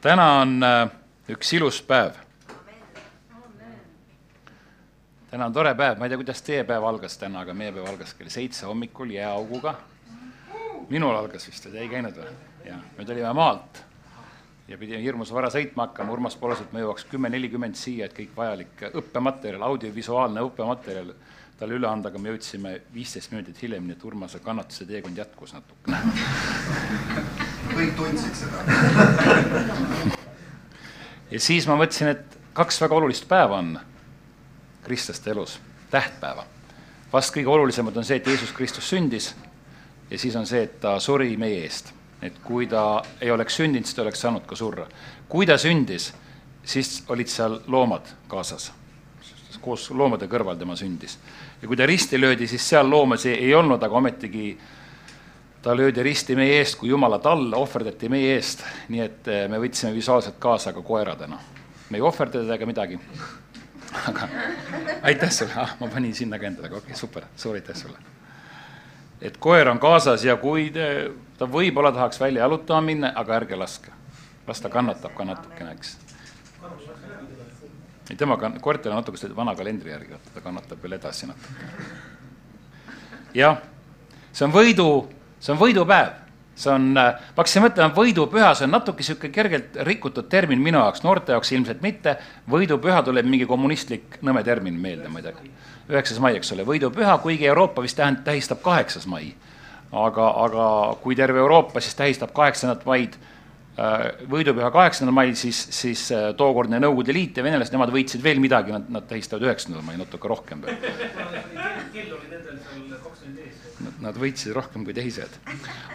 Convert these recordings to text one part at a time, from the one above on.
täna on äh, üks ilus päev. täna on tore päev, ma ei tea, kuidas teie päev algas täna, aga meie päev algas kell seitse hommikul jääauguga. minul algas vist, te ei käinud või? jah, me tulime maalt ja pidime hirmus vara sõitma hakkama, Urmas palus, et me jõuaks kümme nelikümmend siia, et kõik vajalik õppematerjal, audiovisuaalne õppematerjal talle üle anda, aga me jõudsime viisteist minutit hiljem, nii et Urmase kannatuse teekond jätkus natukene. kõik tundsid seda. ja siis ma mõtlesin, et kaks väga olulist päeva on kristlaste elus, tähtpäeva. vast kõige olulisemad on see, et Jeesus Kristus sündis ja siis on see, et ta suri meie eest. et kui ta ei oleks sündinud, siis ta oleks saanud ka surra. kui ta sündis, siis olid seal loomad kaasas. koos loomade kõrval tema sündis. ja kui ta risti löödi, siis seal loomasi ei olnud, aga ometigi ta löödi risti meie eest, kui Jumala tall ohverdati meie eest, nii et eh, me võtsime visuaalselt kaasa ka koeradena. me ei ohverda teda ega midagi. aga aitäh sulle, ah ma panin sinna ka endale, okei okay,, super, suur aitäh sulle. et koer on kaasas ja kui te, ta võib-olla tahaks välja jalutama minna, aga ärge laske. las ta kannatab ka natukene, eks. ei, tema kann-, koertel on natuke vana kalendri järgi, ta kannatab veel edasi natuke. jah, see on võidu see on võidupäev, see on, ma hakkasin mõtlema, võidupüha, see on natuke niisugune kergelt rikutud termin minu jaoks, noorte jaoks ilmselt mitte. võidupüha tuleb mingi kommunistlik nõme termin meelde muidugi. üheksas mai, eks ole, võidupüha, kuigi Euroopa vist tähend-, tähistab kaheksas mai. aga, aga kui terve Euroopa siis tähistab kaheksandat maid võidupüha kaheksandal mail, siis, siis tookordne Nõukogude Liit ja venelased, nemad võitsid veel midagi, nad, nad tähistavad üheksandal mail natuke rohkem veel. kell oli nendel seal kakskümmend ees. Nad võitsid rohkem kui teised.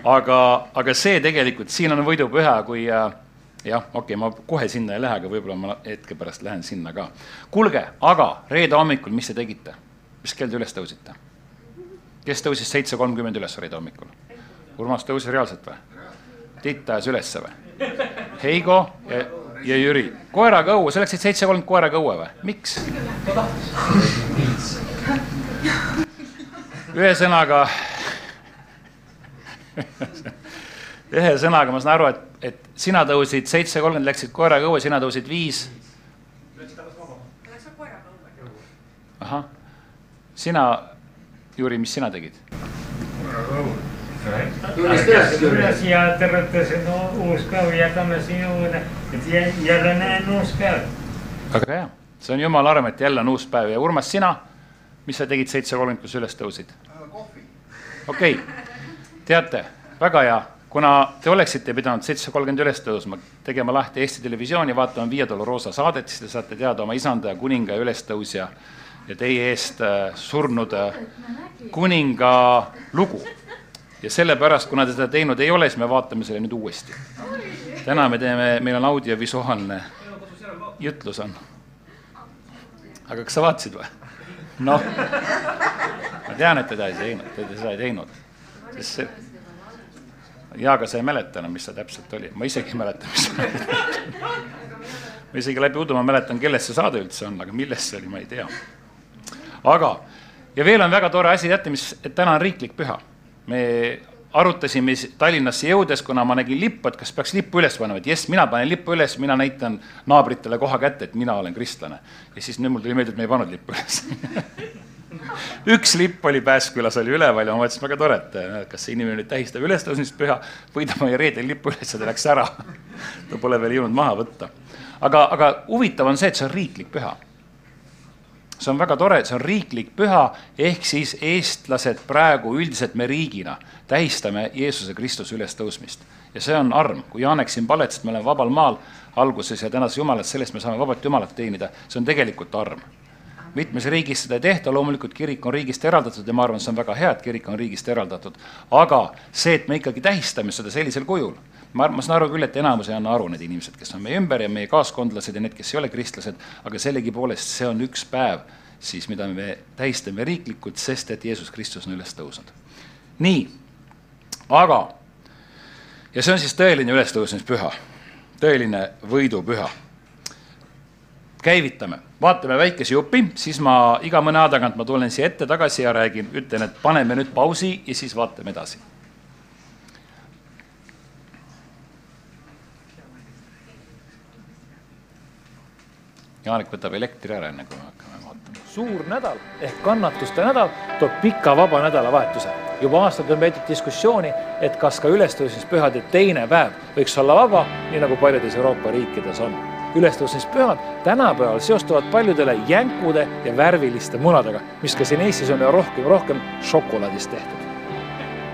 aga, aga see tegelikult, siin on võidupüha, kui jah, okei okay,, ma kohe sinna ei lähe, aga võib-olla ma hetke pärast lähen sinna ka. kuulge, aga reede hommikul, mis te tegite? mis kell te üles tõusite? kes tõusis seitse kolmkümmend üles reede hommikul? Urmas tõusis reaalselt või? Tiit ajas ülesse või? Heigo ja, ja Jüri. koeraga õue, sa läksid seitse kolmkümmend koeraga õue või? miks? ühesõnaga ühesõnaga ma saan aru, et, et sina tõusid seitse kolmkümmend, läksid koeraga õue, sina tõusid viis. ahah, sina, Jüri, mis sina tegid? ärkasin üles ja tõrjutasin uus päev, jätame siia uude, et jälle näen uus päev. väga hea, see on jumala arm, et jälle on uus päev ja Urmas, sina, mis sa tegid seitse kolmkümmend, kui sa üles tõusid? okei okay., teate, väga hea, kuna te oleksite pidanud seitse kolmkümmend üles tõusma, tegema lahti Eesti Televisiooni, vaatama Via Dolorosa saadet, siis te saate teada oma isanda ja kuninga ja ülestõusja ja teie eest surnud kuninga lugu ja sellepärast, kuna te seda teinud ei ole, siis me vaatame selle nüüd uuesti. täna me teeme, meil on audiovisuaalne jutlus on. aga kas sa vaatasid või? noh, ma tean, et teda ei teinud, te seda ei teinud, sest see jaa, aga sa ei mäleta enam, mis see täpselt oli, ma isegi ei mäleta, mis see oli. ma isegi läbi udu ma mäletan, kellest see saade üldse on, aga millest see oli, ma ei tea. aga, ja veel on väga tore asi, teate, mis, et täna on riiklik püha me arutasime Tallinnasse jõudes, kuna ma nägin lippu, et kas peaks lippu üles panema, et jess, mina panen lippu üles, mina näitan naabritele koha kätte, et mina olen kristlane. ja siis nüüd mul tuli meelde, et me ei pannud lippu üles üks lipp oli Pääskülas oli üleval ja ma mõtlesin, väga tore, et kas see inimene nüüd tähistab ülestõusmispüha või ta pani reedel lipu üles ja ta läks ära ta pole veel jõudnud maha võtta. aga, aga huvitav on see, et see on riiklik püha see on väga tore, see on riiklik püha, ehk siis eestlased praegu üldiselt me riigina tähistame Jeesuse Kristuse ülestõusmist. ja see on arm, kui Janek siin palets, et me oleme vabal maal alguses ja tänas Jumalat, sellest me saame vabalt Jumalat teenida, see on tegelikult arm. Mitmes riigis seda ei tehta, loomulikult kirik on riigist eraldatud ja ma arvan, see on väga hea, et kirik on riigist eraldatud. aga see, et me ikkagi tähistame seda sellisel kujul, ma, ma saan aru küll, et enamus ei anna aru, need inimesed, kes on meie ümber ja meie kaaskondlased ja need, kes ei ole kristlased, aga sellegipoolest see on üks päev siis, mida me tähistame riiklikult, sest et Jeesus Kristus on üles tõusnud. nii, aga, ja see on siis tõeline ülestõusmispüha, tõeline võidupüha. Käivitame, vaatame väikese jupi, siis ma iga mõne aja tagant ma tulen siia ette tagasi ja räägin, ütlen, et paneme nüüd pausi ja siis vaatame edasi Jaanik võtab elektri ära, enne kui me hakkame vaatama. suur nädal ehk kannatuste nädal toob pika vaba nädalavahetuse. juba aastaid on peetud diskussiooni, et kas ka ülestõusmispühade teine päev võiks olla vaba, nii nagu paljudes Euroopa riikides on. Ülestõusmispühad tänapäeval seostuvad paljudele jänkude ja värviliste munadega, mis ka siin Eestis on ju rohkem, rohkem šokolaadist tehtud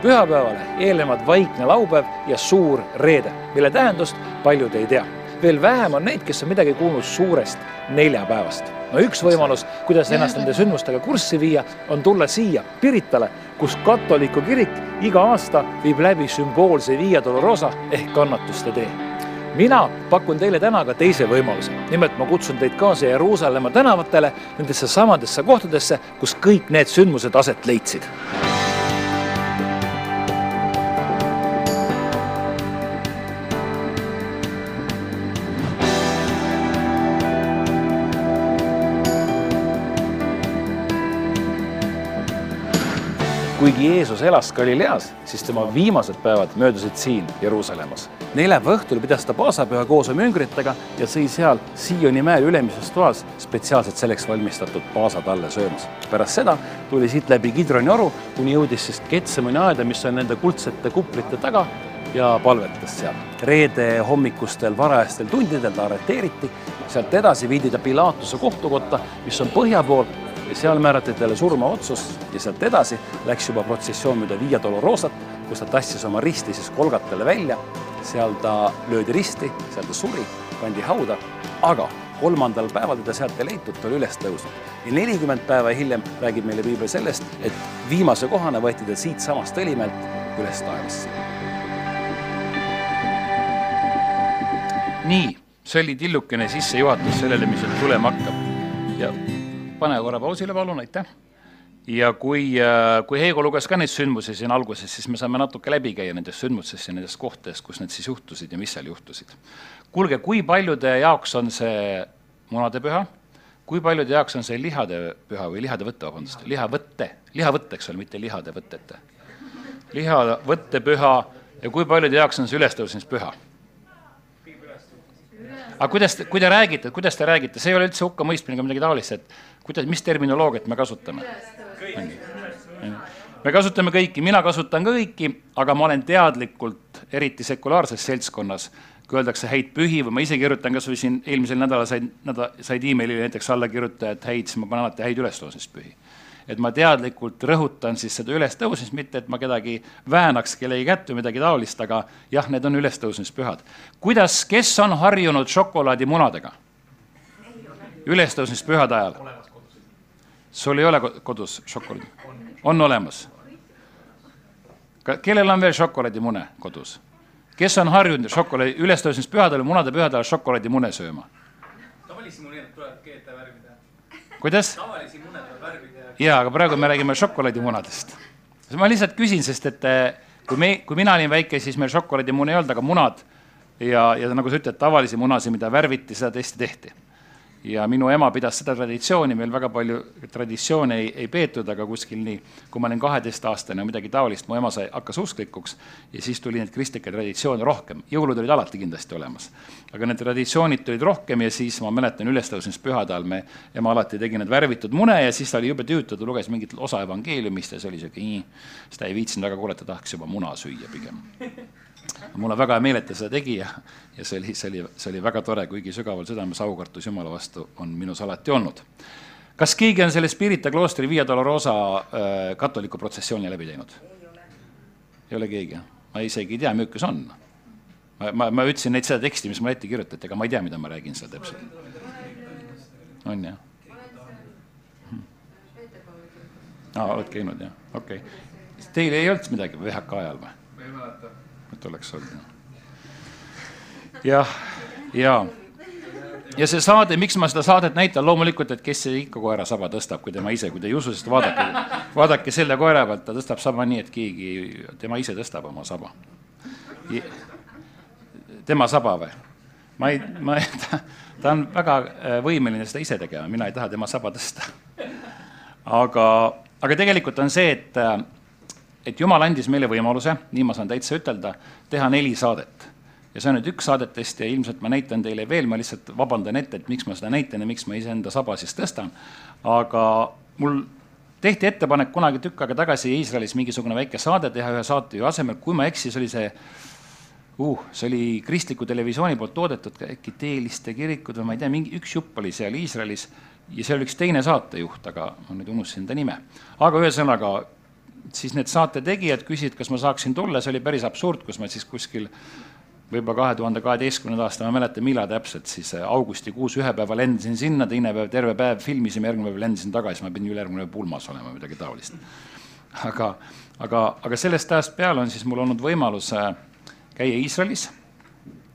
pühapäevale eelnevad vaikne laupäev ja suur reede, mille tähendust paljud ei tea. veel vähem on neid, kes on midagi kuulnud suurest neljapäevast. no üks võimalus, kuidas ennast nende sündmustega kurssi viia, on tulla siia Piritale, kus katoliku kirik iga aasta viib läbi sümboolse Via Dolorosa ehk kannatuste tee mina pakun teile täna ka teise võimaluse. nimelt ma kutsun teid kaasa Jeruusalemma tänavatele, nendesse samadesse kohtadesse, kus kõik need sündmused aset leidsid kuigi Jeesus elas Galileas, siis tema viimased päevad möödusid siin Jeruusalemmas. neljapäeva õhtul pidas ta paasapüha koos oma üngritega ja sõi seal Sioni mäel ülemises toas spetsiaalselt selleks valmistatud paasatalle söömas. pärast seda tuli siit läbi Kidroni oru, kuni jõudis siis Getsemani aeda, mis on nende kuldsete kuplite taga ja palvetas seal. reede hommikustel varajastel tundidel ta arreteeriti, sealt edasi viidi ta Pilatuse kohtukotta, mis on põhja pool ja seal määrati talle surmaotsus ja sealt edasi läks juba protsessioon mööda Via Dolorosat, kus ta tassis oma risti siis Kolgatale välja. seal ta löödi risti, seal ta suri, pandi hauda, aga kolmandal päeval teda sealt ei leitud, ta oli üles tõusnud. ja nelikümmend päeva hiljem räägib meile piibel sellest, et viimase kohana võeti ta siitsamast Õlimäelt üles taevasse. nii, see oli tillukene sissejuhatus sellele, mis nüüd tulema hakkab ja pane korra pausile, palun, aitäh. ja kui, kui Heigo luges ka neid sündmusi siin alguses, siis me saame natuke läbi käia nendest sündmustest ja nendest kohtadest, kus need siis juhtusid ja mis seal juhtusid. kuulge, kui paljude jaoks on see munadepüha, kui paljude jaoks on see lihade püha või lihade võtte, vabandust, lihavõtte, lihavõtte, eks ole, mitte lihade võtete. lihavõttepüha ja kui paljude jaoks on see ülestõusmispüha aga kuidas, kui te räägite, kuidas te räägite, see ei ole üldse hukkamõistmine ega midagi taolist, et kuidas, mis terminoloogiat me kasutame? me kasutame kõiki, mina kasutan ka kõiki, aga ma olen teadlikult, eriti sekulaarses seltskonnas, kui öeldakse häid pühi või ma ise kirjutan kasvõi siin eelmisel nädalal sain, nädal, said emailile näiteks allakirjutajad häid, siis ma panen alati häid ülestõusmispühi et ma teadlikult rõhutan siis seda ülestõusmist, mitte et ma kedagi väänaks kellegi kätt või midagi taolist, aga jah, need on ülestõusmispühad. kuidas, kes on harjunud šokolaadimunadega? ülestõusmispühade ajal? Sul ei ole kodus šokolaadi? on olemas? kellel on veel šokolaadimune kodus? kes on harjunud šokolaadi, ülestõusmispühadel, munadepühade ajal šokolaadimune sööma? tavalisi mune tuleb keeta värvida. kuidas? tavalisi mune tuleb värvida jaa, aga praegu me räägime šokolaadimunadest. ma lihtsalt küsin, sest et eh, kui me, kui mina olin väike, siis meil šokolaadimune ei olnud, aga munad ja, ja nagu sa ütled, tavalisi munasid, mida värviti, seda tõesti tehti ja minu ema pidas seda traditsiooni, meil väga palju traditsioone ei, ei peetud, aga kuskil nii, kui ma olin kaheteistaastane, midagi taolist, mu ema sai, hakkas usklikuks ja siis tuli neid kristlikke traditsioone rohkem. jõulud olid alati kindlasti olemas. aga need traditsioonid tulid rohkem ja siis ma mäletan ülestõusmispühade ajal me, ema alati tegi need värvitud mune ja siis ta oli jube tüütu, ta luges mingit osa evangeeliumist ja see oli sihuke nii, siis ta ei viitsinud väga kuulata, tahaks juba muna süüa pigem mul on väga hea meel, et ta seda tegi ja, ja see oli, see oli, see oli väga tore, kuigi sügaval südames aukartus Jumala vastu on minus alati olnud. kas keegi on selle Spirita kloostri Via Dolorosa äh, katoliku protsessiooni läbi teinud? ei ole keegi, jah? ma isegi ei tea, milline see on. ma, ma, ma ütlesin neid seda teksti, mis mulle ette kirjutati, aga ma ei tea, mida ma räägin seal täpselt. on jah? aa, oled käinud jah, okei okay.. Teil ei olnud midagi VHK ajal või? ma ei mäleta. Et oleks olnud. jah, ja, ja see saade, miks ma seda saadet näitan, loomulikult, et kes ikka koera saba tõstab, kui tema ise, kui te ei usu, siis vaadake, vaadake selle koera pealt, ta tõstab saba nii, et keegi, tema ise tõstab oma saba. tema saba või? ma ei, ma ei, ta, ta on väga võimeline seda ise tegema, mina ei taha tema saba tõsta. aga, aga tegelikult on see, et et Jumal andis meile võimaluse, nii ma saan täitsa ütelda, teha neli saadet. ja see on nüüd üks saadetest ja ilmselt ma näitan teile veel, ma lihtsalt vabandan ette, et miks ma seda näitan ja miks ma iseenda saba siis tõstan. aga mul tehti ettepanek kunagi tükk aega tagasi Iisraelis mingisugune väike saade teha ühe saatejuhi asemel, kui ma ei eksi, see oli see uh, see oli kristliku televisiooni poolt toodetud, äkki Teeliste kirikud või ma ei tea, mingi üks jupp oli seal Iisraelis ja seal oli üks teine saatejuht, aga ma nüüd unustasin ta nime. aga ühesõnaga, siis need saate tegijad küsisid, kas ma saaksin tulla, see oli päris absurd, kus ma siis kuskil võib-olla kahe tuhande kaheteistkümnenda aasta, ma ei mäleta, millal täpselt, siis äh, augustikuus ühe päeva lendasin sinna, teine päev, terve päev filmisime, järgmine päev lendasin tagasi, ma pidin ülejärgmine päev pulmas olema, midagi taolist. aga, aga, aga sellest ajast peale on siis mul olnud võimalus äh, käia Iisraelis.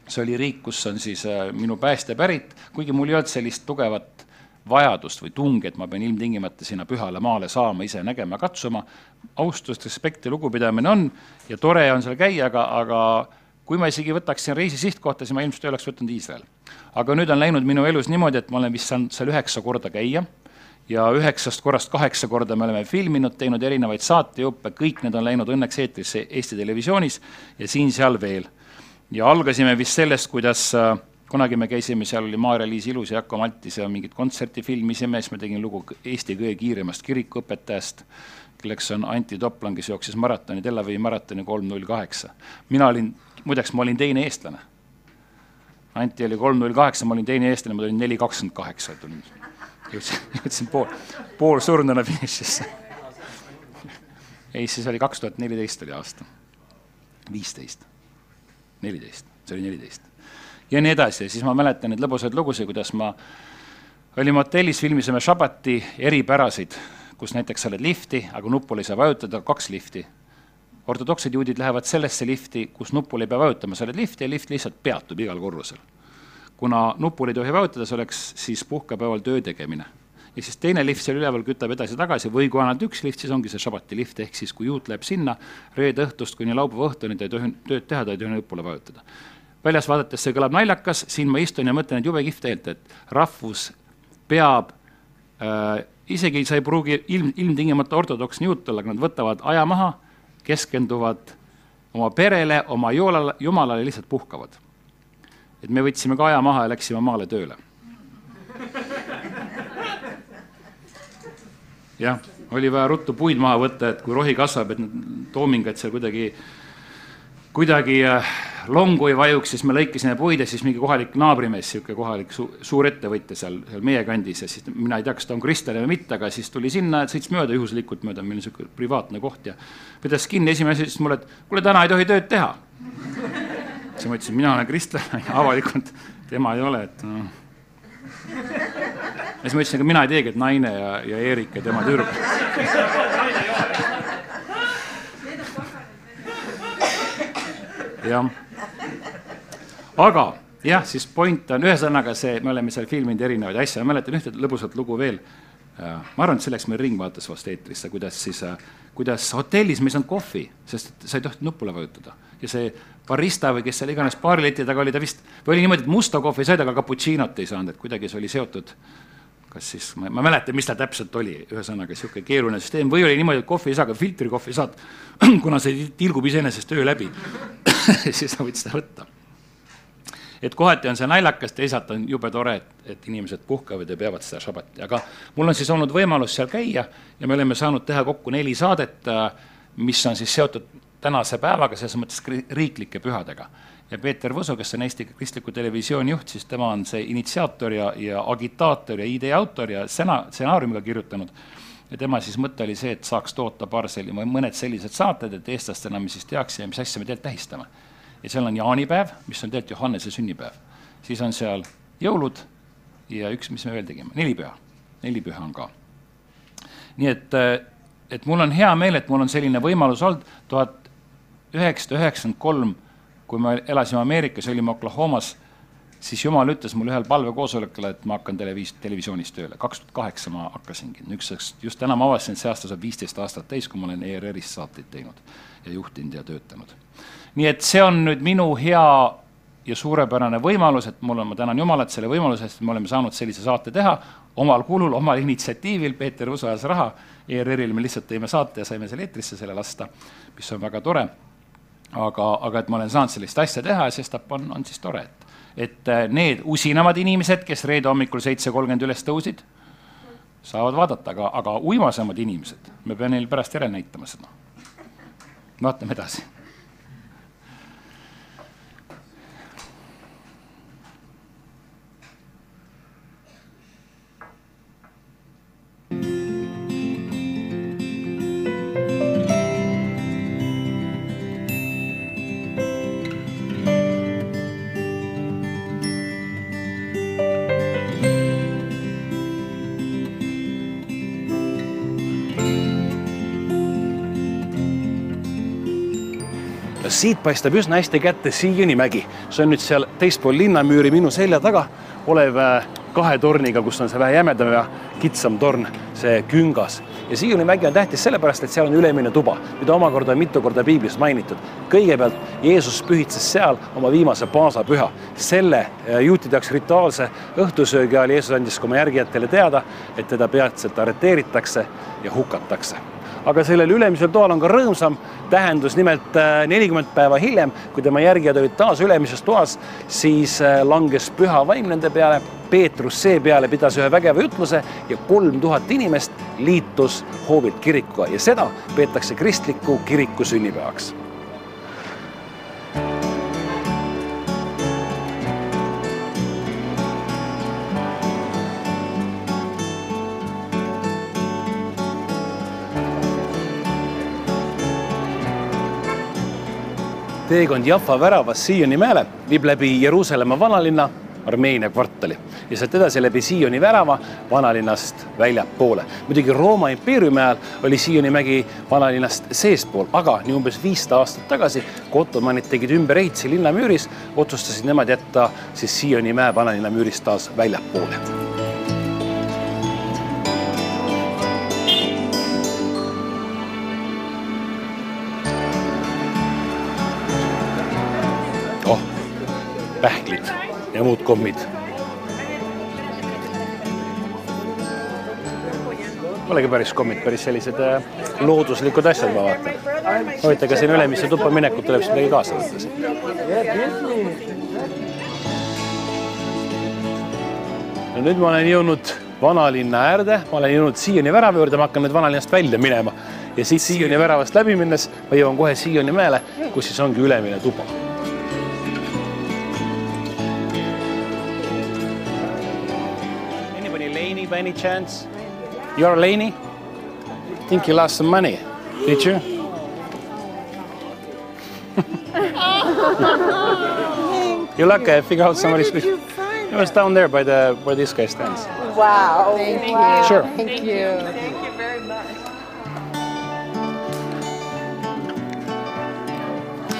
see oli riik, kus on siis äh, minu päästja pärit, kuigi mul ei olnud sellist tugevat vajadust või tungi, et ma pean ilmtingimata sinna pühale maale saama, ise nägema, katsuma. Austust, respekt ja lugupidamine on ja tore on seal käia, aga, aga kui ma isegi võtaksin reisi sihtkohta, siis ma ilmselt ei oleks võtnud Iisrael. aga nüüd on läinud minu elus niimoodi, et ma olen vist saanud seal üheksa korda käia ja üheksast korrast kaheksa korda me oleme filminud, teinud erinevaid saatejuppe, kõik need on läinud õnneks eetrisse Eesti Televisioonis ja siin-seal veel. ja algasime vist sellest, kuidas äh, kunagi me käisime, seal oli Maarja-Liis Ilus ja Jakko Maltis ja mingit kontserti filmisime, siis ma tegin lugu Eesti kõige kiiremast kirikuõpetajast, kelleks on Anti Toplan, kes jooksis maratoni, Tel Avivi maratoni kolm null kaheksa. mina olin, muideks ma olin teine eestlane. Anti oli kolm null kaheksa, ma olin teine eestlane, ma tulin neli kakskümmend kaheksa, tulin, jõudsin, jõudsin pool, poolsurnuna finišisse. ei, siis oli kaks tuhat neliteist oli aasta, viisteist, neliteist, see oli neliteist ja nii edasi siis ma mäletan neid lõbusaid lugusid, kuidas ma olime hotellis, filmisime Shabbati eripärasid, kus näiteks sa oled lifti, aga nupule ei saa vajutada, kaks lifti. ortodoksed juudid lähevad sellesse lifti, kus nupule ei pea vajutama, sa oled lifti ja lift lihtsalt peatub igal korrusel. kuna nupule ei tohi vajutada, see oleks siis puhkepäeval töö tegemine. ja siis teine lift seal üleval kütab edasi-tagasi või kui on ainult üks lift, siis ongi see Shabbati lift, ehk siis kui juut läheb sinna reede õhtust kuni laupäeva õhtuni, ta ei tohi tööd teha, ta ei tohi nupule vajutada väljas vaadates see kõlab naljakas, siin ma istun ja mõtlen, et jube kihvt tegelikult, et rahvus peab äh,, isegi sa ei pruugi ilm, ilmtingimata ortodoksne juut olla, aga nad võtavad aja maha, keskenduvad oma perele, oma jumalale, jumalale lihtsalt puhkavad. et me võtsime ka aja maha ja läksime maale tööle. jah, oli vaja ruttu puid maha võtta, et kui rohi kasvab, et need toomingad seal kuidagi äh, kuidagi äh, longu ei vajuks, siis me lõikasime puid ja siis mingi kohalik naabrimees, niisugune kohalik su suur ettevõtja seal, seal meie kandis ja siis mina ei tea, kas ta on kristlane või mitte, aga siis tuli sinna, sõits mööda juhuslikult mööda, meil on niisugune privaatne koht ja pidas kinni, esimene asi ütles mulle, et kuule, täna ei tohi tööd teha. siis ma ütlesin, mina olen kristlane ja avalikult tema ei ole, et noh. ja siis ma ütlesin, ega mina ei teegi, et naine ja, ja Eerik ja tema tüdruk jah. aga jah, siis point on, ühesõnaga see, me oleme seal filminud erinevaid asju, ma mäletan ühte lõbusat lugu veel. Äh, ma arvan, et see läks meil Ring vaatas vast eetrisse, kuidas siis, äh, kuidas hotellis me ei saanud kohvi, sest sa ei tohtinud nupule vajutada ja see barista või kes seal iganes baarileti taga oli, ta vist, või oli niimoodi, et musta kohvi said, aga cappuccino't ei saanud, et kuidagi see oli seotud kas siis, ma ei mäleta, mis ta täpselt oli, ühesõnaga niisugune keeruline süsteem. Või oli niimoodi, et kohvi ei saa, aga filtrikohvi saad, kuna see tilgub iseenesest öö läbi siis sa võid seda võtta. et kohati on see naljakas, teisalt on jube tore, et, et inimesed puhkavad ja peavad seda šabati, aga mul on siis olnud võimalus seal käia ja me oleme saanud teha kokku neli saadet, mis on siis seotud tänase päevaga, selles mõttes riiklike pühadega ja Peeter Võsu, kes on Eesti Kristliku Televisiooni juht, siis tema on see initsiaator ja, ja agitaator ja idee autor ja sena-, stsenaariumiga kirjutanud. ja tema siis mõte oli see, et saaks toota paar selli-, mõned sellised saated, et eestlastena me siis teaksime, mis asja me tegelikult tähistame. ja seal on jaanipäev, mis on tegelikult Johannese sünnipäev. siis on seal jõulud ja üks, mis me veel tegime, nelipüha, nelipüha on ka. nii et, et mul on hea meel, et mul on selline võimalus olnud, tuhat üheksasada üheksakümmend kolm kui me elasime Ameerikas, olime Oklahomas, siis jumal ütles mulle ühel palvekoosolekul, et ma hakkan televiis-, televisioonis tööle. kaks tuhat kaheksa ma hakkasingi, üks, just täna ma avastasin, et see aasta saab viisteist aastat täis, kui ma olen ERR-is saateid teinud ja juhtinud ja töötanud. nii et see on nüüd minu hea ja suurepärane võimalus, et mul on, ma tänan Jumalat selle võimaluse eest, et me oleme saanud sellise saate teha omal kulul, omal initsiatiivil, Peeter Usu ajas raha, ERR-il me lihtsalt tõime saate ja saime selle eetrisse selle lasta, mis on väga tore aga, aga et ma olen saanud sellist asja teha ja sestap on, on siis tore, et, et äh, need usinamad inimesed, kes reede hommikul seitse kolmkümmend üles tõusid, saavad vaadata, aga, aga uimasemad inimesed, me peame neile pärast järele näitama seda. vaatame edasi siit paistab üsna hästi kätte Siioni mägi, see on nüüd seal teispool linnamüüri minu selja taga olev äh, kahe torniga, kus on see vähe jämedam ja kitsam torn, see küngas. ja Siioni mägi on tähtis sellepärast, et seal on ülemine tuba, mida omakorda on mitu korda piiblis mainitud. kõigepealt Jeesus pühitses seal oma viimase paasapüha. selle äh, juutide jaoks rituaalse õhtusöögi ajal Jeesus andis ka oma järgijatele teada, et teda peatselt arreteeritakse ja hukatakse aga sellel ülemisel toal on ka rõõmsam tähendus, nimelt äh, nelikümmend päeva hiljem, kui tema järgijad olid taas ülemises toas, siis äh, langes püha vaim nende peale. Peetrus seepeale pidas ühe vägeva jutluse ja kolm tuhat inimest liitus hoovilt kirikuga ja seda peetakse kristliku kiriku sünnipäevaks teekond Jaffa väravast Sioni mäele viib läbi Jeruusalemma vanalinna Armeenia kvartali ja sealt edasi läbi Sioni värava vanalinnast väljapoole. muidugi Rooma impeeriumi ajal oli Sioni mägi vanalinnast seespool, aga nii umbes viissada aastat tagasi, kui ottomanid tegid ümberehitusi linnamüüris, otsustasid nemad jätta siis Sioni mäe vanalinna müürist taas väljapoole pähklid ja muud kommid. Polegi päris kommid, päris sellised äh, looduslikud asjad, ma vaatan. huvitav, kas siin Ülemisse tuppa minekut tuleb siis midagi kaasa võtta no nüüd ma olen jõudnud vanalinna äärde, ma olen jõudnud Siioni värava juurde, ma hakkan nüüd vanalinnast välja minema ja siit Siioni väravast läbi minnes ma jõuan kohe Siioni mäele, kus siis ongi ülemine tuba by any chance? You're Laney? Think you lost some money, did you? You're lucky. I figured out somebody's. It was down there by the where this guy stands. Wow. Thank you. Sure. Thank you.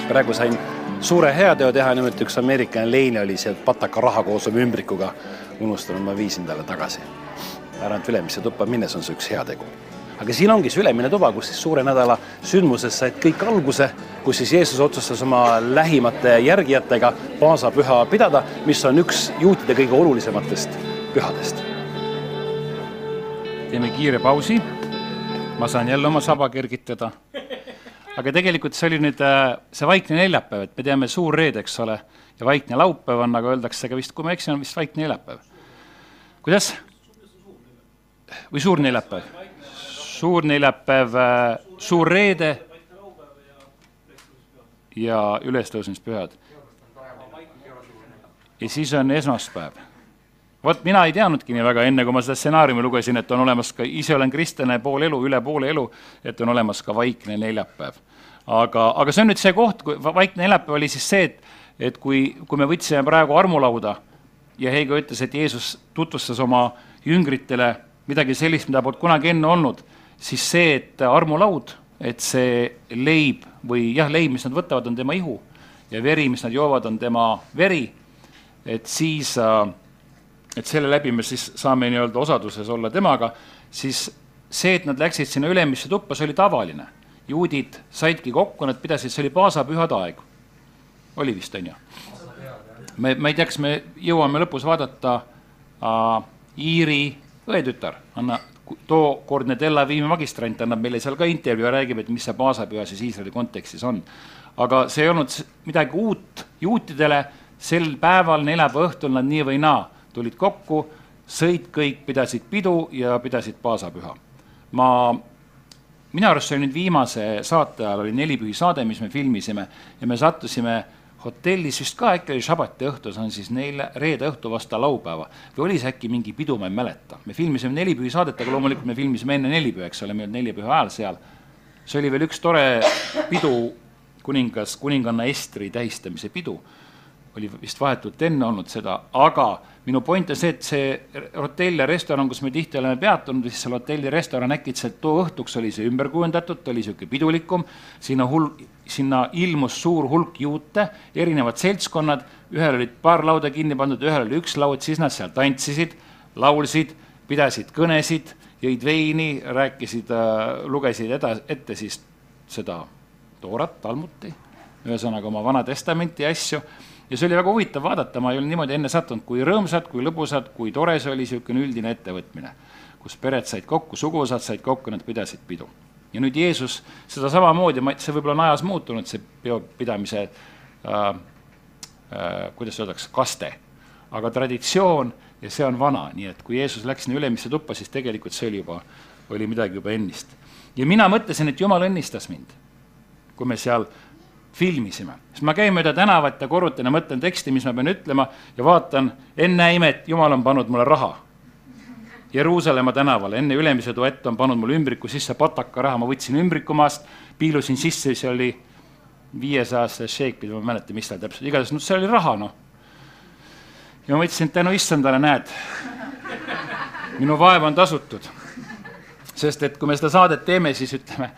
praegu sain suure heateo teha, nimelt üks ameeriklane Leine oli sealt pataka raha koos oma ümbrikuga unustanud, ma viisin talle tagasi. ma arvan, et Ülemisse tuppa minnes on see üks heategu. aga siin ongi see ülemine tuba, kus siis suure nädala sündmused said kõik alguse, kus siis Jeesus otsustas oma lähimate järgijatega paasapüha pidada, mis on üks juutide kõige olulisematest pühadest. teeme kiire pausi. ma saan jälle oma saba kergitada. aga tegelikult see oli nüüd äh, see vaikne neljapäev, et me teame suur reede, eks ole, ja vaikne laupäev on, aga öeldakse ka vist, kui ma ei eksi, on vist vaikne neljapäev. kuidas? või suur neljapäev? suur neljapäev, suur reede ja ülestõusmispühad. ja siis on esmaspäev. vot mina ei teadnudki nii väga, enne kui ma seda stsenaariumi lugesin, et on olemas ka, ise olen kristlane pool elu, üle poole elu, et on olemas ka vaikne neljapäev. aga, aga see on nüüd see koht, kui vaikne neljapäev oli siis see, et, et kui, kui me võtsime praegu armulauda ja Heigo ütles, et Jeesus tutvustas oma jüngritele midagi sellist, mida polnud kunagi enne olnud, siis see, et armulaud, et see leib või jah, leib, mis nad võtavad, on tema ihu ja veri, mis nad joovad, on tema veri, et siis, et selle läbi me siis saame nii-öelda osaduses olla temaga, siis see, et nad läksid sinna Ülemisse tuppa, see oli tavaline. juudid saidki kokku, nad pidasid, see oli paasapühade aeg. Oli vist, on ju? me, ma ei tea, kas me jõuame lõpus vaadata äh, Iiri õetütar, anna, tookordne Tel Avivi magistrant annab meile seal ka intervjuu ja räägib, et mis see paasapüha siis Iisraeli kontekstis on. aga see ei olnud midagi uut juutidele, sel päeval, neljapäeva õhtul nad nii või naa tulid kokku, sõid kõik, pidasid pidu ja pidasid paasapüha. ma minu arust see oli nüüd viimase saate ajal oli nelipühi saade, mis me filmisime ja me sattusime hotellis vist ka äkki oli šabati õhtu, see on siis neil reede õhtu vastu laupäeva või oli see äkki mingi pidu, ma ei mäleta. me filmisime nelipühi saadet, aga loomulikult me filmisime enne nelipüha, eks ole, me ei olnud nelipüha ajal seal. see oli veel üks tore pidu, kuningas, kuninganna Estri tähistamise pidu oli vist vahetult enne olnud seda, aga minu point on see, et see hotell ja restoran, kus me tihti oleme peatunud, siis seal hotelli restoran äkitselt too õhtuks oli see ümber kujundatud, ta oli niisugune pidulikum, sinna hul-, sinna ilmus suur hulk juute, erinevad seltskonnad, ühel olid paar lauda kinni pandud, ühel oli üks laud, siis nad seal tantsisid, laulsid, pidasid kõnesid, jõid veini, rääkisid äh,, lugesid eda-, ette siis seda Toorat, Talmuti, ühesõnaga oma Vana Testamenti asju ja see oli väga huvitav vaadata, ma ei ole niimoodi enne sattunud, kui rõõmsad, kui lõbusad, kui tore see oli niisugune üldine ettevõtmine, kus pered said kokku, suguvõsad said kokku, nad pidasid pidu. Ja nüüd Jeesus seda samamoodi, ma, see võib-olla on ajas muutunud, see peopidamise äh, äh, kuidas öeldakse, kaste, aga traditsioon ja see on vana, nii et kui Jeesus läks sinna ülemisse tuppa, siis tegelikult see oli juba, oli midagi juba ennist. ja mina mõtlesin, et Jumal õnnistas mind, kui me seal filmisime, siis ma käin mööda tänavat ja korrutan ja mõtlen teksti, mis ma pean ütlema ja vaatan, ennäe imet, Jumal on pannud mulle raha. Jeruusalemma tänavale, enne Ülemise tuett on pannud mulle ümbriku sisse pataka raha, ma võtsin ümbriku maast, piilusin sisse, see oli viiesajaste šeikid, ma ei mäleta, mis seal täpselt, igatahes no see oli raha, noh. ja ma mõtlesin, et tänu issandale, näed, minu vaev on tasutud. sest et kui me seda saadet teeme, siis ütleme,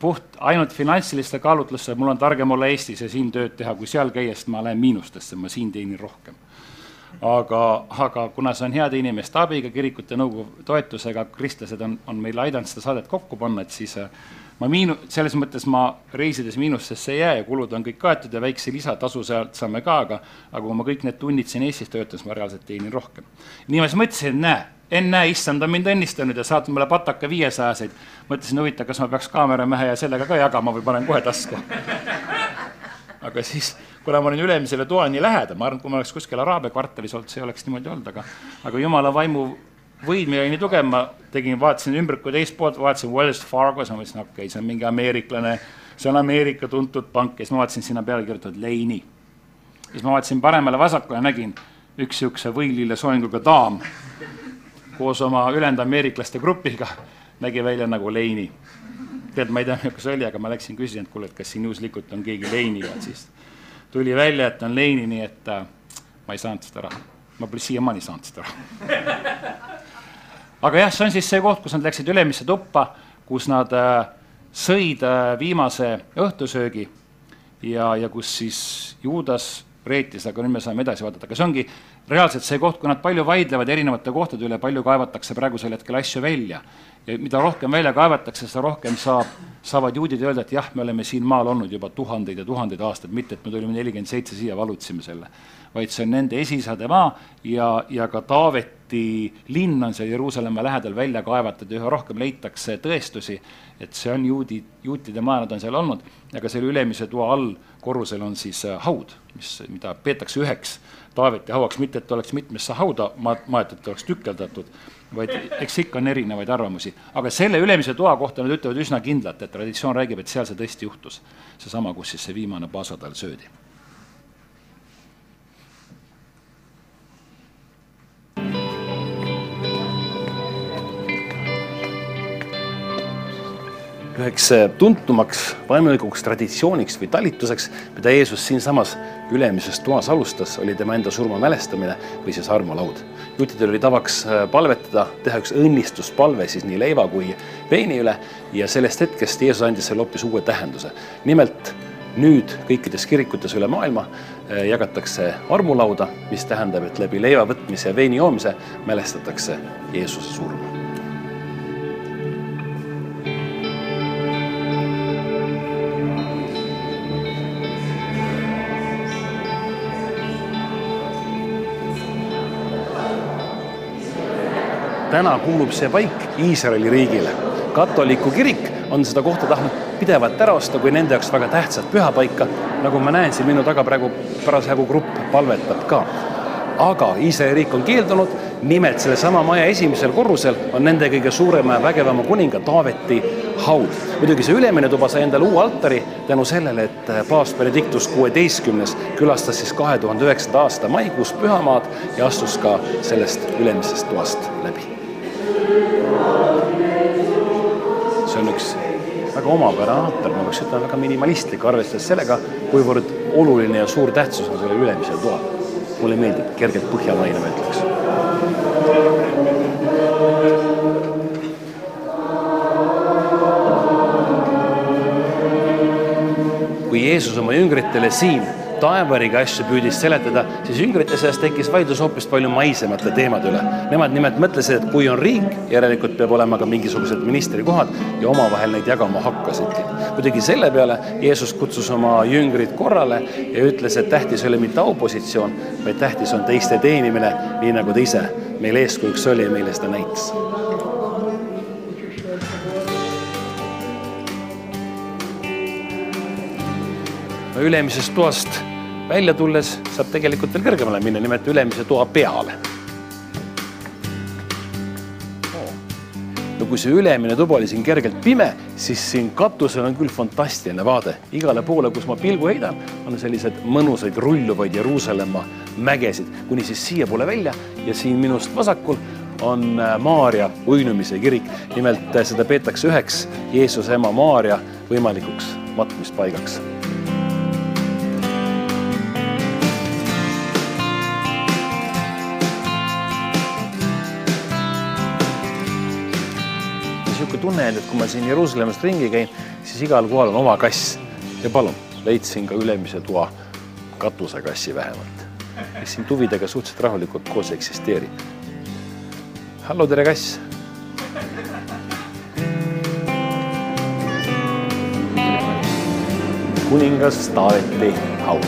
puht ainult finantsiliste kaalutlustel, mul on targem olla Eestis ja siin tööd teha, kui seal käia, sest ma lähen miinustesse, ma siin teenin rohkem. Aga, aga kuna see on heade inimeste abiga, kirikute nõukogu toetusega, kristlased on, on meile aidanud seda saadet kokku panna, et siis äh, ma miinu-, selles mõttes ma reisides miinustesse ei jää ja kulud on kõik kaetud ja väikse lisatasu sealt saame ka, aga aga kui ma kõik need tunnid siin Eestis töötan, siis ma reaalselt teenin rohkem. nii ma siis mõtlesin, et näe, ennäe, issand on mind õnnistanud ja saatnud mulle pataka viiesajaseid. mõtlesin, huvitav, kas ma peaks kaameramehe ja sellega ka jagama või panen kohe tasku. aga siis, kuna ma olin ülemisele toani lähedal, ma arvan, et kui ma oleks kuskil Araabia kvartalis olnud, see ei oleks niimoodi olnud, aga aga jumala vaimu võim oli nii tugev, ma tegin, vaatasin ümbriku teist poolt, vaatasin Wells Fargo, siis ma mõtlesin, okei okay,, see on mingi ameeriklane, see on Ameerika tuntud pank ja siis ma vaatasin sinna peale kirjutatud Leini. siis ma vaatasin paremale-vasakule, nägin üks niisuguse võilille soenguga daam koos oma ülejäänud ameeriklaste grupiga, nägi välja nagu Leini. tead, ma ei tea, milline see oli, aga ma läksin, küsisin, et kuule, et kas siin juhuslikult on keegi Leini ja siis tuli välja, et on Leini, nii et äh, ma ei saanud seda raha. ma pole siiamaani saanud seda raha aga jah, see on siis see koht, kus nad läksid Ülemisse tuppa, kus nad äh, sõid äh, viimase õhtusöögi ja, ja kus siis Juudas reetis, aga nüüd me saame edasi vaadata, aga see ongi reaalselt see koht, kui nad palju vaidlevad erinevate kohtade üle, palju kaevatakse praegusel hetkel asju välja. Ja mida rohkem välja kaevatakse, seda rohkem saab, saavad juudid öelda, et jah, me oleme siin maal olnud juba tuhandeid ja tuhandeid aastaid, mitte et me tulime nelikümmend seitse siia, valutasime selle. vaid see on nende esisade maa ja, ja ka Taaveti linn on seal Jeruusalemma lähedal välja kaevatud ja üha rohkem leitakse tõestusi, et see on juudi, juutide maa, nad on seal olnud, aga selle ülemise toa all korrusel on siis äh, haud, mis, mida peetakse üheks Taaveti hauaks, mitte et oleks mitmesse hauda ma-, maetud, et oleks tükeldatud, vaid eks ikka on erinevaid arvamusi. aga selle ülemise toa kohta nad ütlevad üsna kindlalt, et traditsioon räägib, et seal see tõesti juhtus. seesama, kus siis see viimane paasatall söödi üheks tuntumaks vaimulikuks traditsiooniks või talituseks, mida Jeesus siinsamas ülemises toas alustas, oli tema enda surma mälestamine või siis armulaud. Juutidel oli tavaks palvetada, teha üks õnnistuspalve siis nii leiva kui veini üle ja sellest hetkest Jeesus andis selle hoopis uue tähenduse. nimelt nüüd kõikides kirikutes üle maailma jagatakse armulauda, mis tähendab, et läbi leiva võtmise ja veini joomise mälestatakse Jeesuse surma. Täna kuulub see paik Iisraeli riigile. katoliku kirik on seda kohta tahtnud pidevalt ära osta kui nende jaoks väga tähtsat pühapaika. nagu ma näen siin minu taga praegu parasjagu grupp palvetab ka. aga Iisraeli riik on keeldunud, nimelt sellesama maja esimesel korrusel on nende kõige suurema ja vägevama kuninga Taaveti haud. muidugi see ülemine tuba sai endale uue altari tänu sellele, et paavst Benedictus kuueteistkümnes külastas siis kahe tuhande üheksanda aasta maikuus pühamaad ja astus ka sellest ülemisest toast läbi. See on üks väga omapärane altar, ma peaks ütlema väga minimalistlik, arvestades sellega, kuivõrd oluline ja suur tähtsus on sellel ülemisel toal. mulle meeldib, kergelt põhjamaine, ma ütleks kui Jeesus oma jüngritele siin taevariga asju püüdis seletada, siis jüngrite seas tekkis vaidlus hoopis palju maisemate teemade üle. Nemad nimelt mõtlesid, et kui on riik, järelikult peab olema ka mingisugused ministrikohad ja omavahel neid jagama hakkasidki. muidugi selle peale Jeesus kutsus oma jüngrid korrale ja ütles, et tähtis ei ole mitte aupositsioon, vaid tähtis on teiste teenimine, nii nagu ta ise meil eeskujuks oli ja meile seda näitas ülemisest toast välja tulles saab tegelikult veel kõrgemale minna, nimelt ülemise toa peale. no kui see ülemine tuba oli siin kergelt pime, siis siin katusel on küll fantastiline vaade. igale poole, kus ma pilgu heidan, on sellised mõnusaid rulluvaid Jeruusalemma mägesid, kuni siis siiapoole välja ja siin minust vasakul on äh, Maarja uinumise kirik. nimelt äh, seda peetakse üheks Jeesuse ema Maarja võimalikuks matmispaigaks tunne jäänud, et kui ma siin Jeruusalemmas ringi käin, siis igal kohal on oma kass. ja palun, leidsin ka ülemise toa katusekassi vähemalt, kes siin tuvidega suhteliselt rahulikult koos eksisteerib. hallo, tere kass. kuningas Taaveti haud.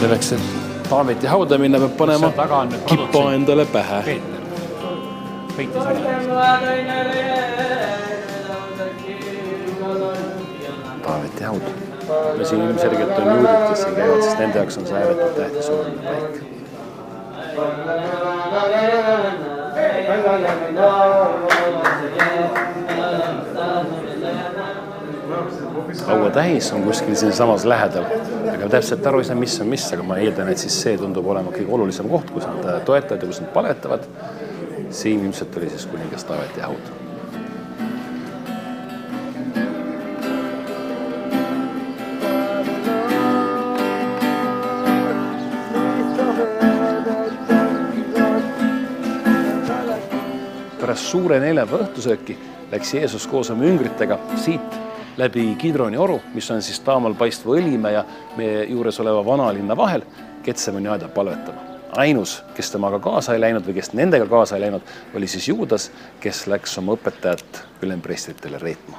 selleks, et Taaveti hauda minna, peab panema kippa endale pähe. Taaveti haud. no siin ilmselgelt on juudid, kes siin käivad, sest nende jaoks on see ääretult tähtis oluline paik. kaua täis on kuskil siinsamas lähedal, aga täpselt aru ei saa, mis on mis, aga ma eeldan, et siis see tundub olema kõige olulisem koht, kus nad toetavad ja kus nad paletavad. siin ilmselt oli siis kuningas Taaveti haud pärast suure neljapäeva õhtusööki läks Jeesus koos oma üngritega siit läbi Kidroni oru, mis on siis taamal paistva Õlimäe ja meie juures oleva vanalinna vahel, Ketsemani aeda palvetama. ainus, kes temaga kaasa ei läinud või kes nendega kaasa ei läinud, oli siis Juudas, kes läks oma õpetajat ülempreestritele reetma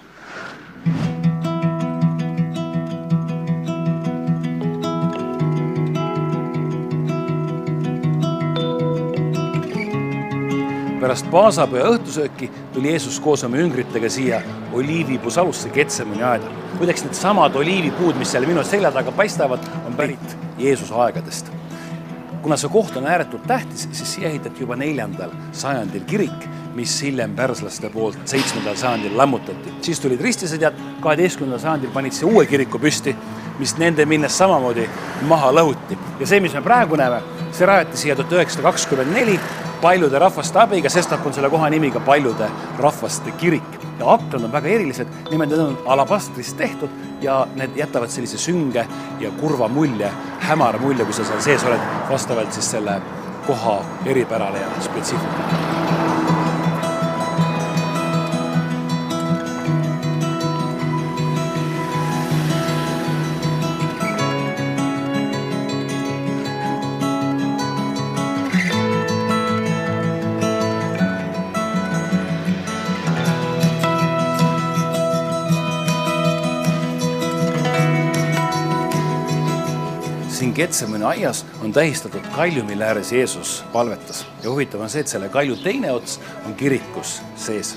pärast paasapüha õhtusööki tuli Jeesus koos oma üngritega siia oliivipuusalusse Ketsemani aeda. muideks needsamad oliivipuud, mis seal minu selja taga paistavad, on pärit Jeesuse aegadest. kuna see koht on ääretult tähtis, siis siia ehitati juba neljandal sajandil kirik, mis hiljem pärslaste poolt seitsmendal sajandil lammutati. siis tulid ristisõdjad, kaheteistkümnendal sajandil panid siia uue kiriku püsti, mis nende minnes samamoodi maha lõhuti. ja see, mis me praegu näeme, see rajati siia tuhat üheksasada kakskümmend neli paljude rahvaste abiga, sestap on selle koha nimi ka paljude rahvaste kirik. ja aknad on väga erilised, nimelt need on alabastrist tehtud ja need jätavad sellise sünge ja kurva mulje, hämara mulje, kui sa seal sees oled, vastavalt siis selle koha eripärale ja spetsiifikale. Getsemani aias on tähistatud kalju, mille ääres Jeesus palvetas ja huvitav on see, et selle kalju teine ots on kirikus sees.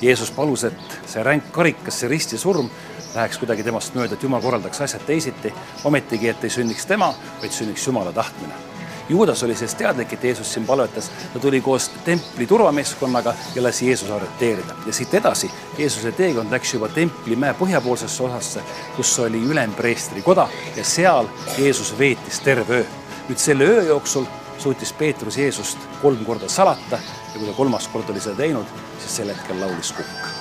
Jeesus palus, et see ränk karikas, see ristisurm läheks kuidagi temast mööda, et Jumal korraldaks asjad teisiti, ometigi, et ei sünniks tema, vaid sünniks Jumala tahtmine Juudas oli sellest teadlik, et Jeesus siin palvetas, ta tuli koos templi turvameeskonnaga ja lasi Jeesuse arreteerida ja siit edasi Jeesuse teekond läks juba templimäe põhjapoolsesse osasse, kus oli ülempreestri koda ja seal Jeesus veetis terve öö. nüüd selle öö jooksul suutis Peetrus Jeesust kolm korda salata ja kui ta kolmas kord oli seda teinud, siis sel hetkel laulis kukk.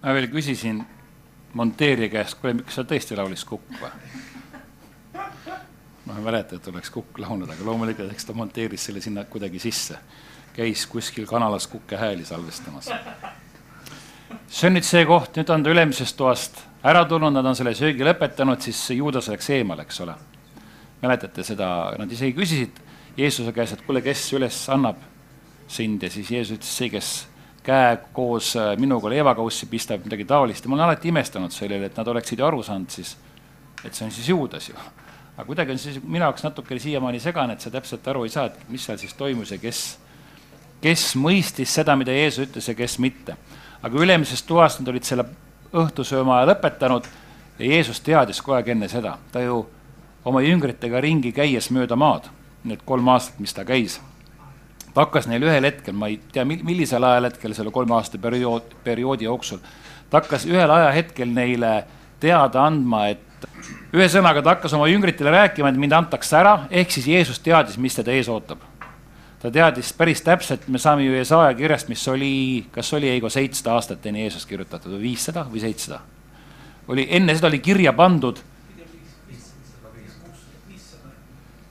ma veel küsisin monteerija käest, kuule, miks sa tõesti laulis Kukk või? ma ei mäleta, et oleks Kukk laulnud, aga loomulikult eks ta monteeris selle sinna kuidagi sisse. käis kuskil kanalas Kukke hääli salvestamas. see on nüüd see koht, nüüd on ta ülemisest toast ära tulnud, nad on selle söögi lõpetanud, siis Juudas läks eemale, eks ole. mäletate seda, nad isegi küsisid Jeesuse käest, et kuule, kes üles annab sind ja siis Jeesus ütles, see, kes käe koos äh, minuga leevakaussi pistab, midagi taolist ja ma olen alati imestanud selle üle, et nad oleksid ju aru saanud siis, et see on siis Juudas ju. aga kuidagi on siis minu jaoks natukene siiamaani segane, et sa täpselt aru ei saa, et mis seal siis toimus ja kes, kes mõistis seda, mida Jeesus ütles ja kes mitte. aga ülemisest toast nad olid selle õhtusööma lõpetanud ja Jeesus teadis kogu aeg enne seda, ta ju oma jüngritega ringi käies mööda maad, need kolm aastat, mis ta käis ta hakkas neil ühel hetkel, ma ei tea, millisel ajahetkel selle kolme aasta periood, perioodi jooksul, ta hakkas ühel ajahetkel neile teada andma, et ühesõnaga ta hakkas oma jüngritele rääkima, et mind antakse ära, ehk siis Jeesus teadis, mis teda ees ootab. ta teadis päris täpselt, me saame ju Jesaja kirjast, mis oli, kas oli Eigo seitsesada aastat enne Jeesust kirjutatud või viissada või seitsesada? oli, enne seda oli kirja pandud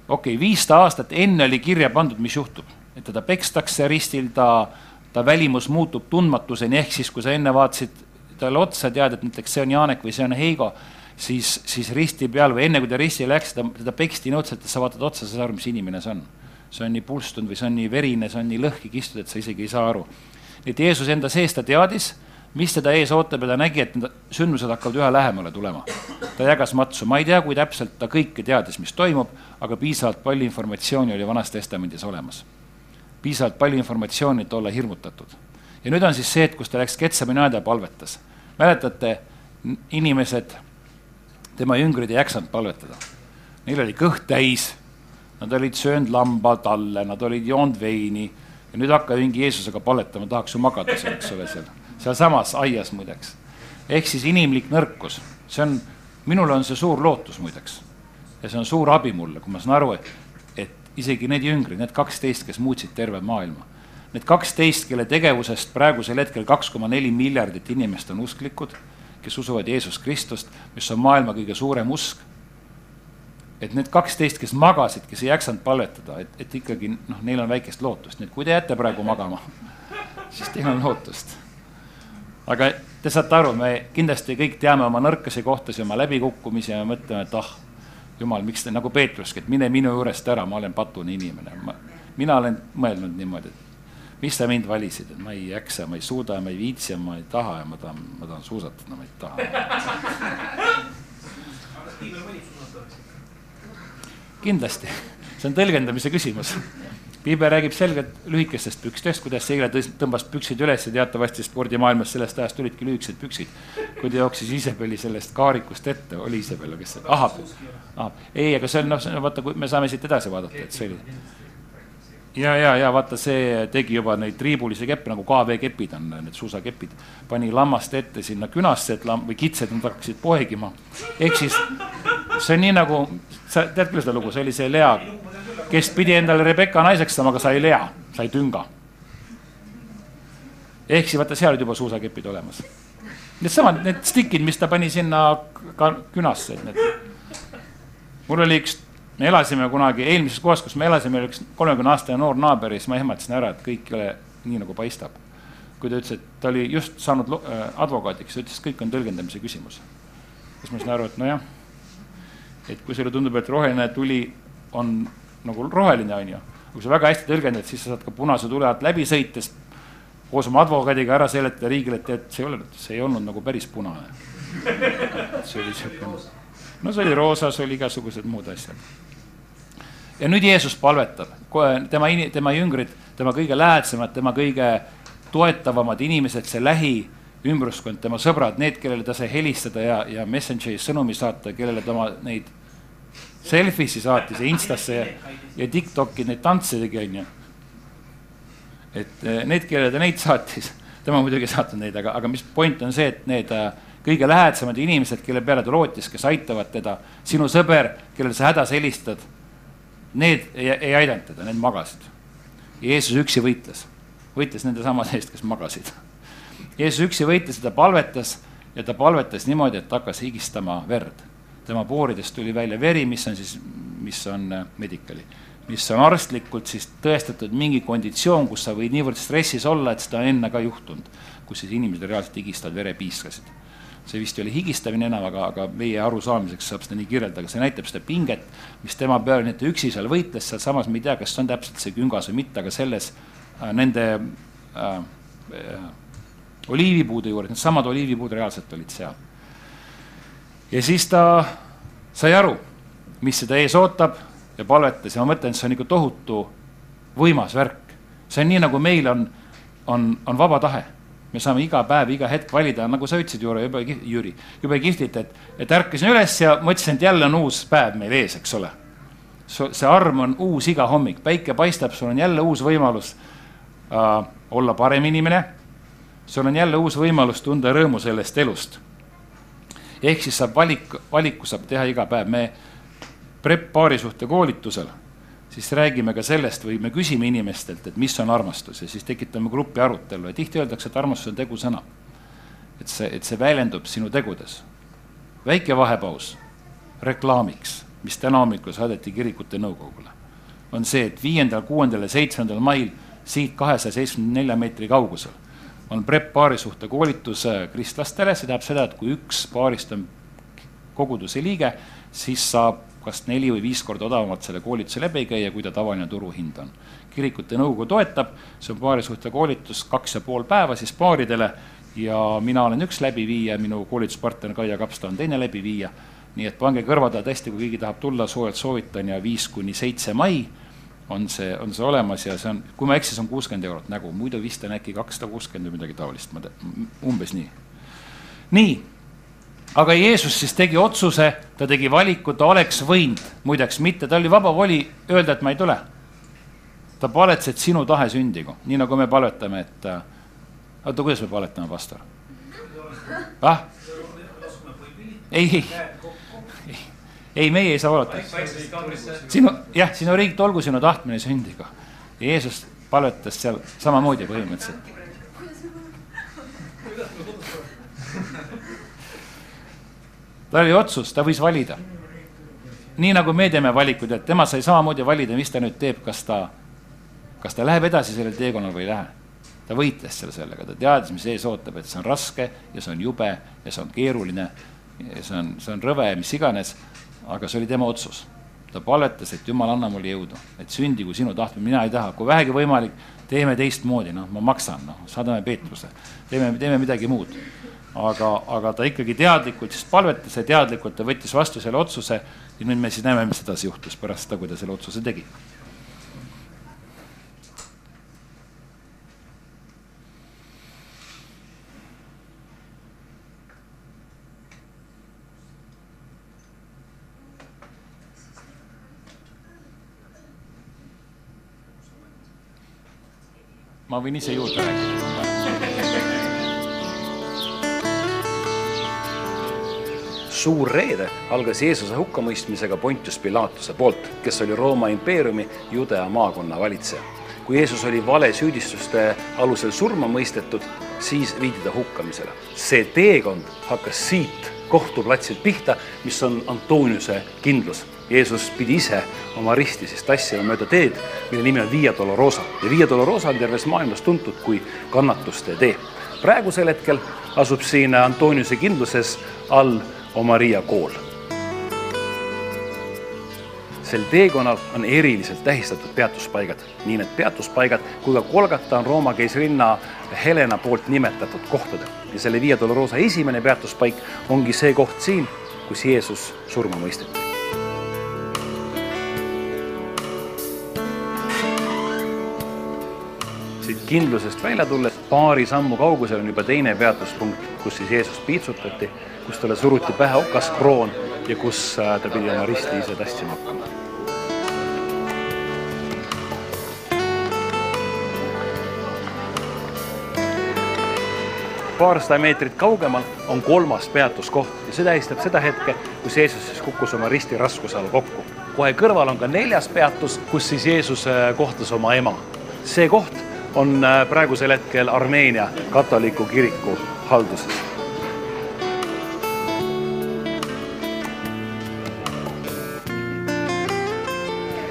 okei okay,, viissada aastat enne oli kirja pandud, mis juhtub et teda pekstakse ristil, ta, ta välimus muutub tundmatuseni, ehk siis kui sa enne vaatasid talle otsa, tead, et näiteks see on Janek või see on Heigo, siis, siis risti peal või enne kui ta risti läks, teda, teda peksti nii otseselt, et sa vaatad otsa, sa saad aru, mis inimene see on. see on nii pulstunud või see on nii verine, see on nii lõhki kistud, et sa isegi ei saa aru. nii et Jeesus enda sees ta teadis, mis teda ees ootab ja ta nägi, et need sündmused hakkavad üha lähemale tulema. ta jagas matsu, ma ei tea, kui täpselt ta kõike teadis, mis toimub, aga piisavalt palju informatsiooni oli Vanas Testamendis olemas piisavalt palju informatsiooni, et olla hirmutatud. ja nüüd on siis see, et kus ta läks Ketsamini aeda ja palvetas. mäletate, inimesed, tema jüngrid ei jaksanud palvetada. Neil oli kõht täis, nad olid söönud lambatalle, nad olid joonud veini ja nüüd hakka mingi Jeesusega palvetama, tahaks ju magada seal, eks ole, seal, sealsamas aias muideks. ehk siis inimlik nõrkus, see on, minul on see suur lootus muideks. ja see on suur abi mulle, kui ma saan aru, et isegi need jüngrid, need kaksteist, kes muutsid terve maailma. Need kaksteist, kelle tegevusest praegusel hetkel kaks koma neli miljardit inimest on usklikud, kes usuvad Jeesus Kristust, mis on maailma kõige suurem usk. et need kaksteist, kes magasid, kes ei jaksanud palvetada, et, et ikkagi noh, neil on väikest lootust, nii et kui te jääte praegu magama, siis teil on lootust. aga te saate aru, me kindlasti kõik teame oma nõrkasi kohtasid, oma läbikukkumisi ja mõtleme, et ah jumal, miks te nagu Peetruski, et mine minu juurest ära, ma olen patune inimene. mina olen mõelnud niimoodi, et mis sa mind valisid, et ma ei jaksa, ma ei suuda, ma ei viitsi ja ma ei taha ja ma tahan, ma tahan suusatada, ma ei taha. kindlasti, see on tõlgendamise küsimus piibel räägib selgelt lühikestest pükstest, kuidas see eile tõmbas püksid üles ja teatavasti spordimaailmas sellest ajast tulidki lühikesed püksid. kui ta jooksis Iisabeli sellest kaarikust ette, oli Iisabel, kes see, ahab, ahab, ei, aga see on noh, vaata, kui me saame siit edasi vaadata, et see oli. ja, ja, ja vaata, see tegi juba neid triibulisi keppe nagu KV-kepid on, need suusakepid, pani lammast ette sinna künasse, et lamb või kitsed, nad hakkasid poegima. ehk siis see on nii nagu, sa tead küll seda lugu, see oli see Lea kes pidi endale Rebecca naiseks saama, aga sai Lea, sai tünga. ehk siis vaata, seal olid juba suusakepid olemas. Needsamad, need stikid, mis ta pani sinna ka künasse, et need. mul oli üks, me elasime kunagi eelmises kohas, kus me elasime, oli üks kolmekümne aastane noor naaber ja siis ma ehmatasin ära, et kõik ei ole nii, nagu paistab. kui ta ütles, et ta oli just saanud äh, advokaadiks, ta ütles, et kõik on tõlgendamise küsimus. siis ma sain aru, et nojah, et kui sulle tundub, et roheline tuli on nagu roheline, on ju. kui sa väga hästi tõlgendad, siis sa saad ka punase tule alt läbi sõites koos oma advokaadiga ära seletada riigile, et tead, see ei ole, see ei olnud nagu päris punane. see oli siukene, no see oli roosa, see oli igasugused muud asjad. ja nüüd Jeesus palvetab, kohe tema, tema jüngrid, tema kõige lähedasemad, tema kõige toetavamad inimesed, see lähiümbruskond, tema sõbrad, need, kellele ta sai helistada ja, ja Messengeri sõnumi saata, kellele ta oma neid selfie'si saatis ja Instasse ja, ja Tiktoki neid tantse tegi, onju. et eh, need, kellele ta neid saatis, tema muidugi ei saatnud neid, aga, aga mis point on see, et need äh, kõige lähedasemad inimesed, kelle peale ta lootis, kes aitavad teda, sinu sõber, kellele sa hädas helistad, need ei, ei aidanud teda, need magasid. Jeesus üksi võitles, võitles nende samade eest, kes magasid. Jeesus üksi võitles ja ta palvetas ja ta palvetas niimoodi, et hakkas higistama verd tema pooridest tuli välja veri, mis on siis, mis on äh, medical'i, mis on arstlikult siis tõestatud mingi konditsioon, kus sa võid niivõrd stressis olla, et seda on enne ka juhtunud, kus siis inimesed reaalselt higistavad, verepiiskasid. see vist ei ole higistamine enam, aga, aga meie arusaamiseks saab seda nii kirjeldada, see näitab seda pinget, mis tema peal, nii et ta üksi seal võitles, sealsamas me ei tea, kas see on täpselt see küngas või mitte, aga selles äh, nende äh, äh, oliivipuude juures, needsamad oliivipuud reaalselt olid seal ja siis ta sai aru, mis seda ees ootab ja palvetas ja ma mõtlen, et see on ikka tohutu võimas värk. see on nii, nagu meil on, on, on vaba tahe. me saame iga päev, iga hetk valida, nagu sa ütlesid, Jüri, jube, Jüri, jube kihvtilt, et, et ärkasin üles ja mõtlesin, et jälle on uus päev meil ees, eks ole. see arm on uus iga hommik, päike paistab, sul on jälle uus võimalus äh, olla parem inimene. sul on jälle uus võimalus tunda rõõmu sellest elust ehk siis saab valik, valiku saab teha iga päev, me prep paarisuhte koolitusel siis räägime ka sellest või me küsime inimestelt, et mis on armastus ja siis tekitame grupi arutelu ja tihti öeldakse, et armastus on tegusõna. et see, et see väljendub sinu tegudes. väike vahepaus reklaamiks, mis täna hommikul saadeti kirikute nõukogule, on see, et viiendal, kuuendal ja seitsmendal mail siit kahesaja seitsmekümne nelja meetri kaugusel on PREP paarisuhte koolitus kristlastele, see tähendab seda, et kui üks paarist on koguduse liige, siis saab kas neli või viis korda odavamalt selle koolituse läbi käia, kui ta tavaline turuhind on. kirikute nõukogu toetab, see on paarisuhte koolitus kaks ja pool päeva siis paaridele ja mina olen üks läbiviija, minu koolituspartner Kaia Kapsta on teine läbiviija. nii et pange kõrva taha tõesti, kui keegi tahab tulla, soojalt soovitan ja viis kuni seitse mai on see, on see olemas ja see on, kui ma ei eksi, see on kuuskümmend eurot nägu, muidu vist on äkki kakssada kuuskümmend või midagi taolist, ma tean, umbes nii. nii, aga Jeesus siis tegi otsuse, ta tegi valiku, ta oleks võinud, muideks mitte, tal oli vaba voli öelda, et ma ei tule. ta palvetas, et sinu tahe sündigu, nii nagu me palvetame, et äh, oota, kuidas me palvetame, pastor? ah? ei, ei ei, meie ei saa oodata. sinu, jah, sinu riik, olgu sinu tahtmine sündigu. Jeesus palvetas seal samamoodi põhimõtteliselt. tal oli otsus, ta võis valida. nii nagu me teeme valikuid, et tema sai samamoodi valida, mis ta nüüd teeb, kas ta, kas ta läheb edasi sellel teekonnal või ei lähe. ta võitles seal sellega, ta teadis, mis ees ootab, et see on raske ja see on jube ja see on keeruline ja see on, see on rõve ja mis iganes aga see oli tema otsus. ta palvetas, et jumal, anna mulle jõudu, et sündigu sinu tahtmine, mina ei taha, kui vähegi võimalik, teeme teistmoodi, noh, ma maksan, noh, saadame Peetruse, teeme, teeme midagi muud. aga, aga ta ikkagi teadlikult siis palvetas ja teadlikult ta võttis vastu selle otsuse. Ja nüüd me siis näeme, mis edasi juhtus pärast seda, kui ta selle otsuse tegi ma võin ise juurde rääkida. suur reede algas Jeesuse hukkamõistmisega Pontius Pilatuse poolt, kes oli Rooma impeeriumi Judea maakonna valitseja. kui Jeesus oli valesüüdistuste alusel surma mõistetud, siis viidi ta hukkamisele. see teekond hakkas siit kohtuplatsilt pihta, mis on Antoniuse kindlus Jeesus pidi ise oma risti siis tassima mööda teed, mille nimi on Via Dolorosa ja Via Dolorosa on terves maailmas tuntud kui kannatuste tee. praegusel hetkel asub siin Antoniuse kindluses all oma Maria kool. sel teekonnal on eriliselt tähistatud peatuspaigad, nii need peatuspaigad kui ka Kolgata on Rooma keisrinna Helena poolt nimetatud kohtadel ja selle Via Dolorosa esimene peatuspaik ongi see koht siin, kus Jeesus surma mõisteti. Kindlusest välja tulles paari sammu kaugusel on juba teine peatuspunkt, kus siis Jeesust piitsutati, kus talle suruti pähe okaskroon ja kus äh, ta pidi oma risti ise tassima hakkama. paarsada meetrit kaugemal on kolmas peatuskoht ja see tähistab seda hetke, kus Jeesus siis kukkus oma risti raskuse all kokku. kohe kõrval on ka neljas peatus, kus siis Jeesus äh, kohtas oma ema. see koht on äh, praegusel hetkel Armeenia katoliku kiriku halduses.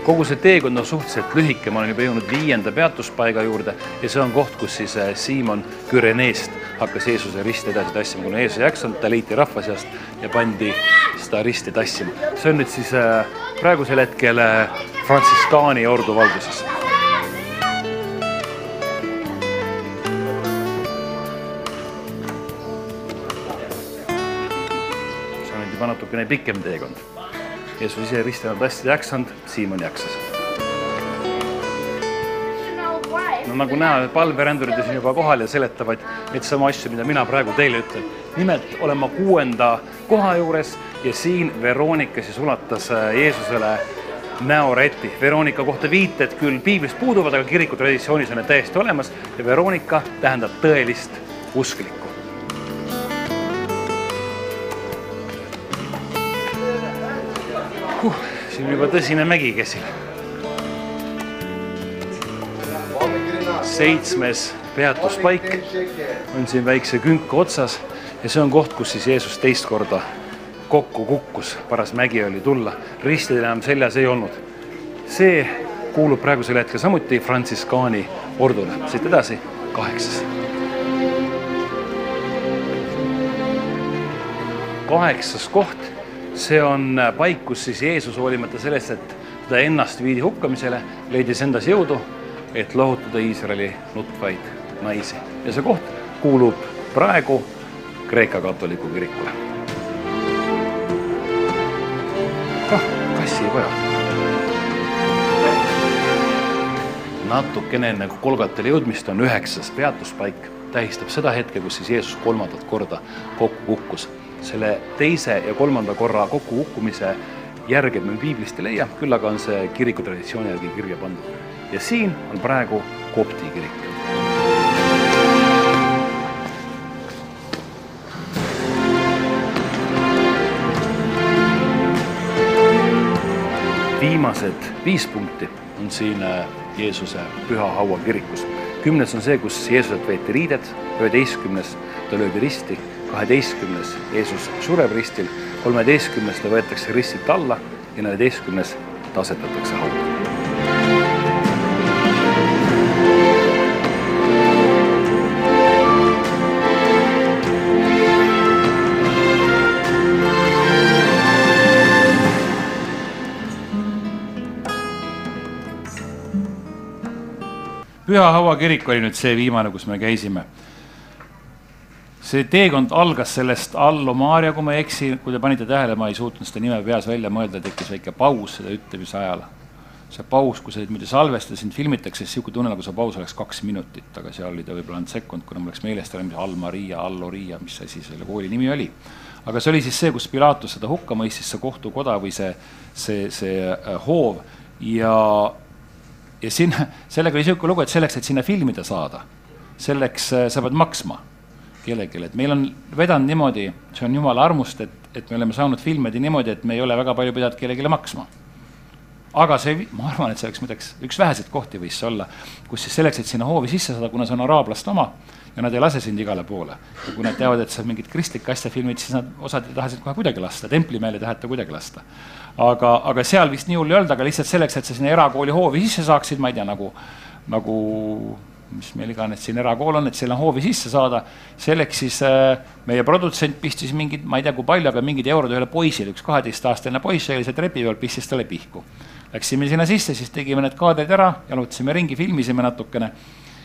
Kogu see teekond on suhteliselt lühike, ma olen juba jõudnud viienda peatuspaiga juurde ja see on koht, kus siis äh, Siimon Küreneest hakkas Jeesuse risti edasi tassima, kuna Jeesus ei jaksanud, ta leiti rahva seast ja pandi seda risti tassima. see on nüüd siis äh, praegusel hetkel Frantsiskaani ordu valduses natukene pikem teekond. Jeesus ise risti enam hästi jaksanud, Siimon jaksas. no nagu näha, palverändurid on siin juba kohal ja seletavad neid samu asju, mida mina praegu teile ütlen. nimelt olen ma kuuenda koha juures ja siin Veronika siis ulatas äh, Jeesusele näoräti. Veronika kohta viited küll piiblist puuduvad, aga kiriku traditsioonis on need täiesti olemas ja Veronika tähendab tõelist usklikku. Siin on juba tõsine mägi käsil. seitsmes peatuspaik on siin väikse künka otsas ja see on koht, kus siis Jeesus teist korda kokku kukkus, paras mägi oli tulla, ristidel enam seljas ei olnud. see kuulub praegusel hetkel samuti Frantsiskaani ordule, siit edasi kaheksas. kaheksas koht see on paik, kus siis Jeesus hoolimata sellest, et ta ennast viidi hukkamisele, leidis endas jõudu, et lohutada Iisraeli nutvaid naisi ja see koht kuulub praegu Kreeka katoliku kirikule. kah, kassi ei vaja. natukene enne Kolgatele jõudmist on üheksas peatuspaik, tähistab seda hetke, kus siis Jeesus kolmandat korda kokku kukkus selle teise ja kolmanda korra kokkukukkumise järge me piiblist ei leia, küll aga on see kiriku traditsiooni järgi kirja pandud. ja siin on praegu kopti kirik. viimased viis punkti on siin äh, Jeesuse püha haua kirikus. kümnes on see, kus Jeesuselt võeti riided, üheteistkümnes ta löödi risti kaheteistkümnes Jeesus sureb ristil, kolmeteistkümnes ta võetakse ristilt alla ja neljateistkümnes ta asetatakse hauda. Püha Haua kirik oli nüüd see viimane, kus me käisime see teekond algas sellest Allo Maarja, kui ma ei eksi, kui te panite tähele, ma ei suutnud seda nime peas välja mõelda, tekkis väike paus selle ütlemise ajal. see paus, kui sa muidu salvestada, sind filmitakse, siis niisugune tunne, nagu see paus oleks kaks minutit, aga seal oli ta võib-olla ainult sekund, kuna mul läks meelest ära, mis Al-Maria, Allo-Ria, mis asi selle kooli nimi oli. aga see oli siis see, kus Pilatus seda hukka mõistis, see kohtukoda või see, see, see äh, hoov ja, ja sinna, sellega oli niisugune lugu, et selleks, et sinna filmida saada, selleks äh, sa pead maksma kellelegi, et meil on vedanud niimoodi, see on jumala armust, et, et me oleme saanud filmida niimoodi, et me ei ole väga palju pidanud kellelegi maksma. aga see, ma arvan, et see oleks muideks üks väheseid kohti võis see olla, kus siis selleks, et sinna hoovi sisse saada, kuna see on araablaste oma ja nad ei lase sind igale poole. ja kui nad teavad, et sa mingit kristlikku asja filmid, siis nad, osad ei taha sind kohe kuidagi lasta, Templimäel ei taheta kuidagi lasta. aga, aga seal vist nii hull ei olnud, aga lihtsalt selleks, et sa sinna erakooli hoovi sisse saaksid, ma ei tea, nagu, nagu mis meil iganes siin erakool on, et sinna hoovi sisse saada. selleks siis äh, meie produtsent pistis mingid, ma ei tea, kui palju, aga mingid eurod ühele poisile, üks kaheteistaastane poiss oli seal trepi peal, pistis talle pihku. Läksime sinna sisse, siis tegime need kaadrid ära, jalutasime ringi, filmisime natukene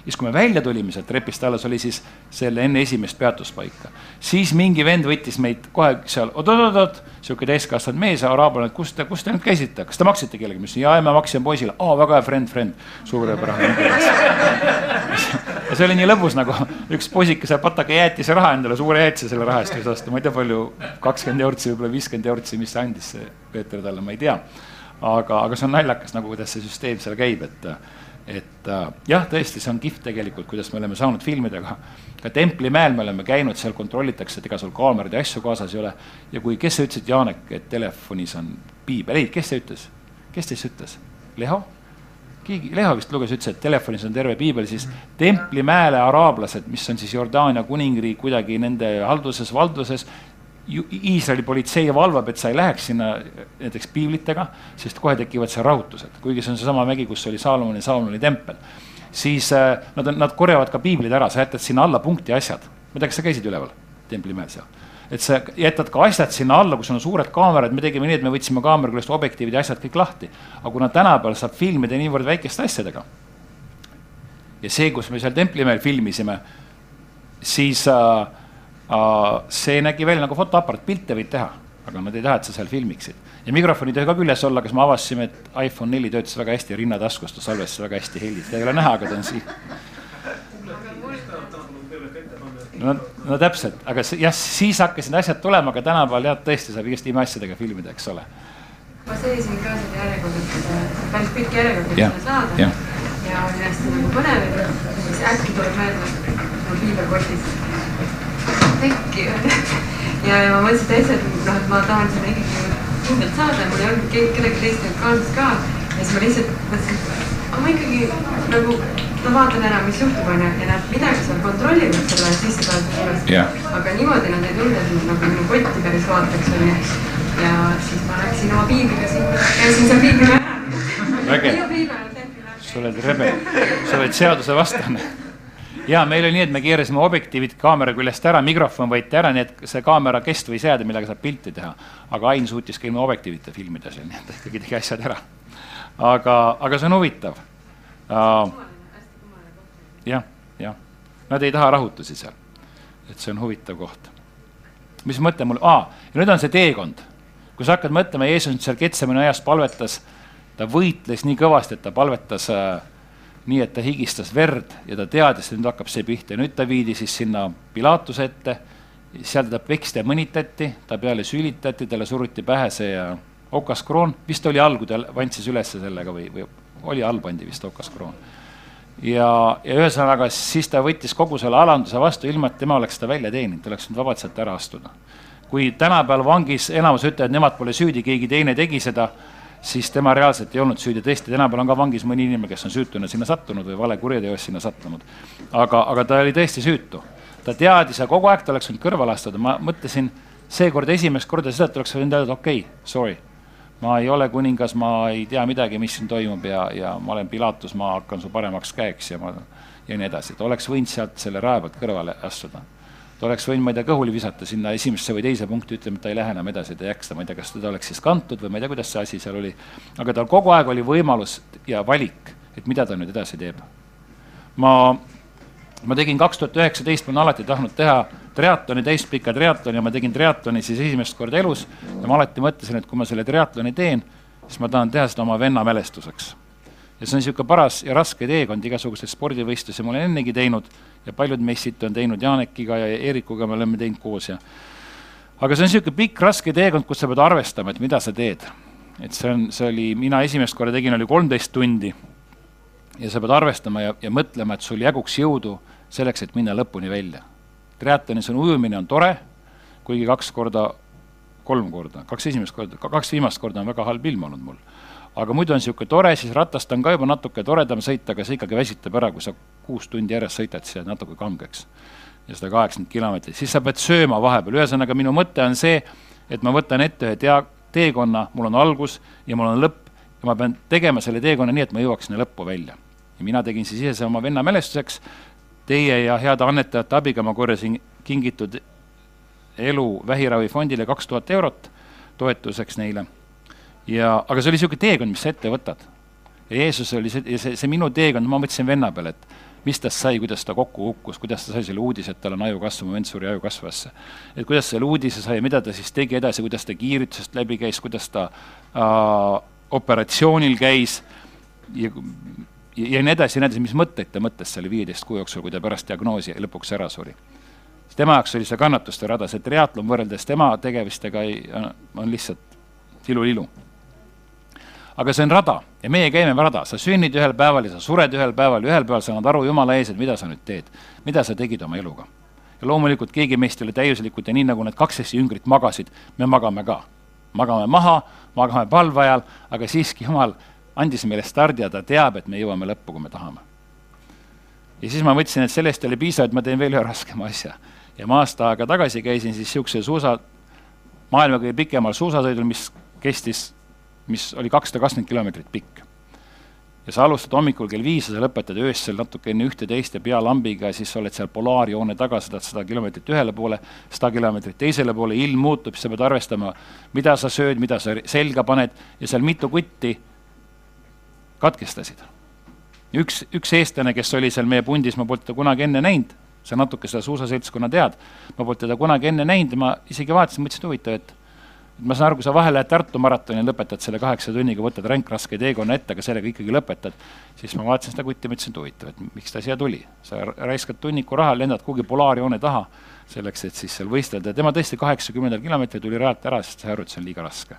siis kui me välja tulime sealt trepist alla, see oli siis selle enne esimest peatuspaika, siis mingi vend võttis meid kohe seal oot-oot-oot, sihuke täiskasvanud mees, araablane, et kus te, kus te nüüd käisite, kas te maksite kellelegi, ma ütlesin, jaa, ma maksin poisile, aa, väga hea, friend, friend, suurepärane. ja see oli nii lõbus nagu üks poisike sai pataka jäätise raha endale, suure jäätise selle raha eest võis osta, ma ei tea, palju, kakskümmend eurtsi, võib-olla viiskümmend eurtsi, mis andis, see Peeter talle, ma ei tea. aga, aga see on naljakas nagu, kuidas see süsteem seal käib, et et äh, jah, tõesti, see on kihvt tegelikult, kuidas me oleme saanud filmida, aga ka Templimäel me oleme käinud, seal kontrollitakse, et ega sul kaamerad ja asju kaasas ei ole. ja kui, kes sa ütlesid, Janek, et telefonis on piibel, ei, kes see ütles, kes teist ütles, Leho? keegi, Leho vist luges, ütles, et telefonis on terve piibel, siis Templimäele araablased, mis on siis Jordaania kuningriik kuidagi nende halduses, valduses, Iisraeli politsei valvab, et sa ei läheks sinna näiteks piiblitega, sest kohe tekivad seal rahutused, kuigi see on seesama mägi, kus oli Saalomoni, Saalomoni tempel. siis äh, nad nad korjavad ka piiblid ära, sa jätad sinna alla punkti asjad. ma ei tea, kas sa käisid üleval templimäel seal? et sa jätad ka asjad sinna alla, kus on suured kaamerad, me tegime nii, et me võtsime kaamera küljest objektiivid ja asjad kõik lahti. aga kuna tänapäeval saab filmida niivõrd väikeste asjadega. ja see, kus me seal templimäel filmisime, siis äh, see nägi välja nagu fotoaparaat, pilte võid teha, aga nad ei taha, et sa seal filmiksid. ja mikrofon ei tohi ka küljes olla, kas me avastasime, et iPhone neli töötas väga hästi rinnataskus, ta salvestas väga hästi heli, seda ei ole näha, aga ta on siin. no, no täpselt, aga jah, siis hakkasid asjad tulema, aga tänapäeval jah, tõesti saab igast imeasjadega filmida, eks ole. ma seisin ka seal järjekorras, päris pikk järjekord, et seda saada ja, ja oli hästi nagu põnev siis äkki tuleb meelde, mul piibel kotis tekki ja, ja ma mõtlesin täitsa, et noh, et ma tahan seda ikkagi kindlalt saada, mul ei olnud kedagi teist nüüd kaasas ka. ja siis ma lihtsalt mõtlesin, et ma ikkagi nagu, no vaatan ära, mis juhtub, onju, ja nad midagi seal kontrollivad selle sissepääsu juures yeah.. aga niimoodi nad ei tulnud, et ma nagu minu kotti päris vaataks, onju. ja siis ma läksin oma piibliga sinna, käisin seal piibliga ära. vägev. sa oled rebel, sa oled seadusevastane ja meil oli nii, et me keerasime objektiivid kaamera küljest ära, mikrofon võeti ära, nii et see kaamera kest võis jääda, millega saab pilti teha. aga Ain suutis ka ilma objektiivita filmida seal, nii et ta ikkagi tegi asjad ära. aga, aga see on huvitav uh,. jah, jah, nad ei taha rahutusi seal. et see on huvitav koht. mis mõte mul, aa, ja nüüd on see teekond. kui sa hakkad mõtlema, Jeesus seal Ketsemani ajas palvetas, ta võitles nii kõvasti, et ta palvetas äh, nii et ta higistas verd ja ta teadis, et nüüd hakkab see pihta ja nüüd ta viidi siis sinna Pilatuse ette, seal teda peksti ja mõnitati, ta peale sülitati, talle suruti pähe see äh, okaskroon, vist oli all, kui ta vantsis üles sellega või, või oli all pandi vist okaskroon. ja, ja ühesõnaga siis ta võttis kogu selle alanduse vastu, ilma et tema oleks seda välja teeninud, ta oleks võinud vabalt sealt ära astuda. kui tänapäeval vangis enamus ütlevad, nemad pole süüdi, keegi teine tegi seda siis tema reaalselt ei olnud süüdi, tõesti, tänapäeval on ka vangis mõni inimene, kes on süütuna sinna sattunud või vale kuriteos sinna sattunud. aga, aga ta oli tõesti süütu. ta teadis ja kogu aeg ta oleks võinud kõrvale astuda, ma mõtlesin seekord esimest korda seda, et oleks võinud öelda, okei okay,, sorry. ma ei ole kuningas, ma ei tea midagi, mis siin toimub ja, ja ma olen Pilatus, ma hakkan su paremaks käeks ja ma ja nii edasi, et oleks võinud sealt selle rae pealt kõrvale astuda ta oleks võinud, ma ei tea, kõhuli visata sinna esimesse või teise punkti, ütlema, et ta ei lähe enam edasi, ta ei jaksa, ma ei tea, kas teda oleks siis kantud või ma ei tea, kuidas see asi seal oli. aga tal kogu aeg oli võimalus ja valik, et mida ta nüüd edasi teeb. ma, ma tegin kaks tuhat üheksateist, ma olen alati tahtnud teha triatloni, täispika triatloni ja ma tegin triatloni siis esimest korda elus ja ma alati mõtlesin, et kui ma selle triatloni teen, siis ma tahan teha seda oma venna mälestuseks. Ja see on niisugune paras ja raske teekond, igasuguseid spordivõistlusi ma olen ennegi teinud ja paljud meist siit on teinud Janekiga ja Eerikuga me oleme teinud koos ja aga see on niisugune pikk raske teekond, kus sa pead arvestama, et mida sa teed. et see on, see oli, mina esimest korda tegin, oli kolmteist tundi ja sa pead arvestama ja, ja mõtlema, et sul jaguks jõudu selleks, et minna lõpuni välja. triatlonis on ujumine on tore, kuigi kaks korda, kolm korda, kaks esimest korda, kaks viimast korda on väga halb ilm olnud mul aga muidu on niisugune tore, siis ratast on ka juba natuke toredam sõita, aga see ikkagi väsitab ära, kui sa kuus tundi järjest sõidad, siis jääd natuke kangeks. ja seda kaheksakümmend kilomeetrit, siis sa pead sööma vahepeal, ühesõnaga minu mõte on see, et ma võtan ette ühe tea-, teekonna, mul on algus ja mul on lõpp. Ja ma pean tegema selle teekonna nii, et ma jõuaks sinna lõppu välja. ja mina tegin siis ise oma venna mälestuseks, teie ja heade annetajate abiga ma korjasin kingitud elu vähiravifondile kaks tuhat eurot toetuseks neile ja, aga see oli niisugune teekond, mis sa ette võtad. ja Jeesus oli see, see, see minu teekond, ma mõtlesin venna peale, et mis tast sai, kuidas ta kokku kukkus, kuidas ta sai selle uudise, et tal on ajukasv, mu vend suri ajukasvasse. et kuidas selle uudise sai, mida ta siis tegi edasi, kuidas ta kiiritusest läbi käis, kuidas ta äh, operatsioonil käis ja, ja, ja nii edasi ja nii edasi, mis mõtteid ta mõtles selle viieteist kuu jooksul, kui ta pärast diagnoosi lõpuks ära suri. tema jaoks oli see kannatuste rada, see triatlon võrreldes tema tegevustega ei, on lihtsalt tilulilu aga see on rada ja meie käime rada, sa sünnid ühel päeval ja sa sured ühel päeval ja ühel päeval sa annad aru Jumala ees, et mida sa nüüd teed, mida sa tegid oma eluga. ja loomulikult keegi meist ei ole täiuslikud ja nii nagu need kaksteist jüngrit magasid, me magame ka. magame maha, magame palve ajal, aga siiski Jumal andis meile stardi ja ta teab, et me jõuame lõppu, kui me tahame. ja siis ma mõtlesin, et sellest ei ole piisav, et ma teen veel ühe raskema asja. ja ma aasta aega tagasi käisin siis niisuguse suusa, maailma kõige pikemal suusasõidul, mis kestis mis oli kakssada kakskümmend kilomeetrit pikk. ja sa alustad hommikul kell viis ja sa lõpetad öösel natuke enne ühte-teist ja pealambiga ja siis sa oled seal polaarjoone taga, sõidad sada kilomeetrit ühele poole, sada kilomeetrit teisele poole, ilm muutub, siis sa pead arvestama, mida sa sööd, mida sa selga paned ja seal mitu kutti katkestasid. üks, üks eestlane, kes oli seal meie pundis, ma polnud teda kunagi enne näinud, sa natuke seda suusaseltskonna tead, ma polnud teda kunagi enne näinud ja ma isegi vaatasin, mõtlesin, et huvitav, et ma saan aru, kui sa vahel lähed Tartu maratoni lõpetad selle kaheksa tunniga, võtad ränkraske teekonna ette, aga sellega ikkagi lõpetad, siis ma vaatasin seda kutti, mõtlesin, et huvitav, et miks ta siia tuli. sa raiskad tunniku raha, lendad kuhugi polaarjoone taha, selleks, et siis seal võistelda ja tema tõesti kaheksakümnendal kilomeetril tuli rajalt ära, sest sai aru, et see on liiga raske.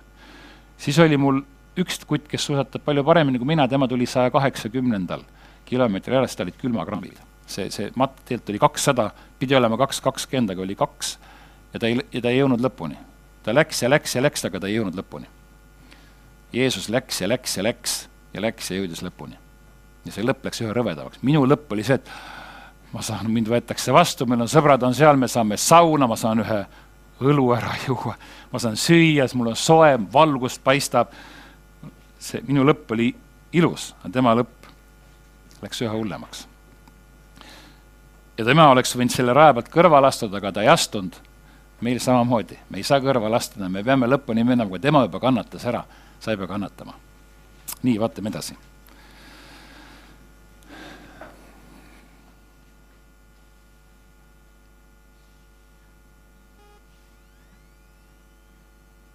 siis oli mul üks kutt, kes suusatab palju paremini kui mina, tema tuli saja kaheksakümnendal kilomeetril ära, sest tal olid külmakrambid. see, see matt tegelikult oli kakssada, pidi olema kaks kakskümmend, aga oli kaks ja ta ei, ja ta ei jõudnud lõpuni ta läks ja läks ja läks, aga ta ei jõudnud lõpuni. Jeesus läks ja läks ja läks ja läks ja jõudis lõpuni. ja see lõpp läks üha rõvedamaks. minu lõpp oli see, et ma saan, mind võetakse vastu, meil on sõbrad on seal, me saame sauna, ma saan ühe õlu ära juua, ma saan süüa, mul on soe, valgust paistab. see minu lõpp oli ilus, aga tema lõpp läks üha hullemaks. ja tema oleks võinud selle raja pealt kõrvale astuda, aga ta ei astunud meil samamoodi, me ei saa kõrvale astuda, me peame lõpuni minema, kui tema juba kannatas ära, sa ei pea kannatama. nii, vaatame edasi.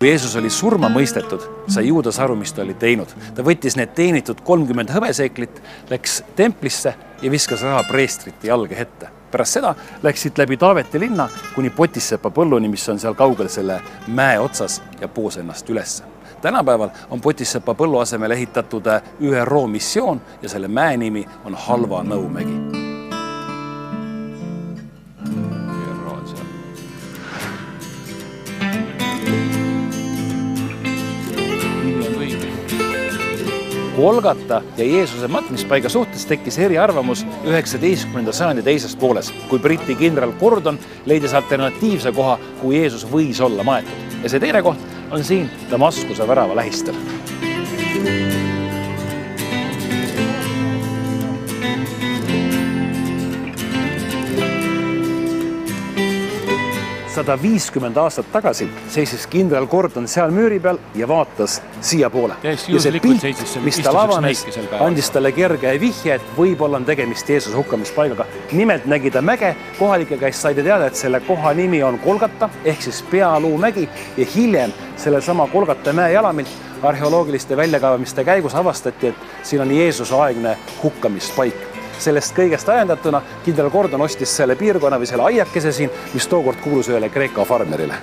kui Jeesus oli surma mõistetud, sai Juudas aru, mis ta oli teinud. ta võttis need teenitud kolmkümmend hõbeseeklit, läks templisse ja viskas raha preestrite jalge ette pärast seda läks siit läbi Taaveti linna kuni Potissepa põlluni, mis on seal kaugel selle mäe otsas ja poos ennast ülesse. tänapäeval on Potissepa põllu asemele ehitatud ÜRO missioon ja selle mäe nimi on Halva Nõumägi Kolgata ja Jeesuse matmispaiga suhtes tekkis eriarvamus üheksateistkümnenda sajandi teises pooles, kui Briti kindral Gordon leidis alternatiivse koha, kuhu Jeesus võis olla maetud. ja see teine koht on siin Damaskuse värava lähistel sada viiskümmend aastat tagasi seisis kindral Gordon seal müüri peal ja vaatas siiapoole. ja see pilt, mis tal avanes, andis talle kerge vihje, et võib-olla on tegemist Jeesuse hukkamispaigaga. nimelt nägi ta mäge, kohalike käest sai ta teada, et selle koha nimi on Kolgata ehk siis Pealuumägi ja hiljem sellesama Kolgata mäe jalamilt arheoloogiliste väljakaevamiste käigus avastati, et siin on Jeesuse aegne hukkamispaik sellest kõigest ajendatuna kindral Gordon ostis selle piirkonna või selle aiakese siin, mis tookord kuulus ühele Kreeka farmerile.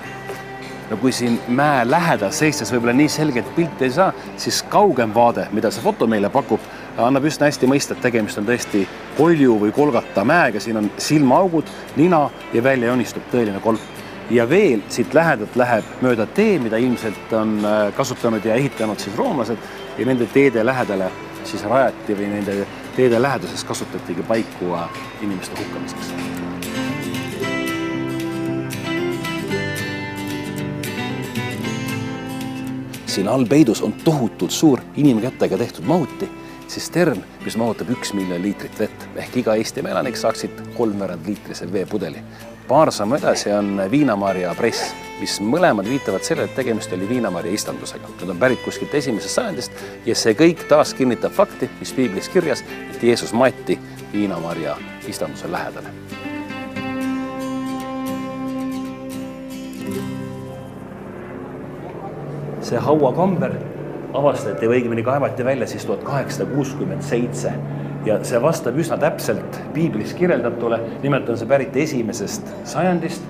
no kui siin mäe lähedal seistes võib-olla nii selget pilti ei saa, siis kaugem vaade, mida see foto meile pakub, annab üsna hästi mõista, et tegemist on tõesti kolju või kolgata mäega, siin on silmaaugud, nina ja välja joonistub tõeline kolp. Ja veel siit lähedalt läheb mööda tee, mida ilmselt on äh, kasutanud ja ehitanud siis roomlased ja nende teede lähedale siis rajati või nende teede läheduses kasutatigi paiku inimeste hukkamiseks. siin all peidus on tohutult suur inimkätega tehtud mahuti, tsistern, mis mahutab üks miljon liitrit vett ehk iga Eestimaa elanik saaks siit kolmveerand liitrise veepudeli. Paar sammu edasi on viinamarja press, mis mõlemad viitavad sellele, et tegemist oli viinamarja istandusega. Nad on pärit kuskilt esimesest sajandist ja see kõik taas kinnitab fakti, mis piiblis kirjas, et Jeesus maeti viinamarja istanduse lähedale. see hauakamber avastati või õigemini kaevati välja siis tuhat kaheksasada kuuskümmend seitse ja see vastab üsna täpselt piiblis kirjeldatule, nimelt on see pärit esimesest sajandist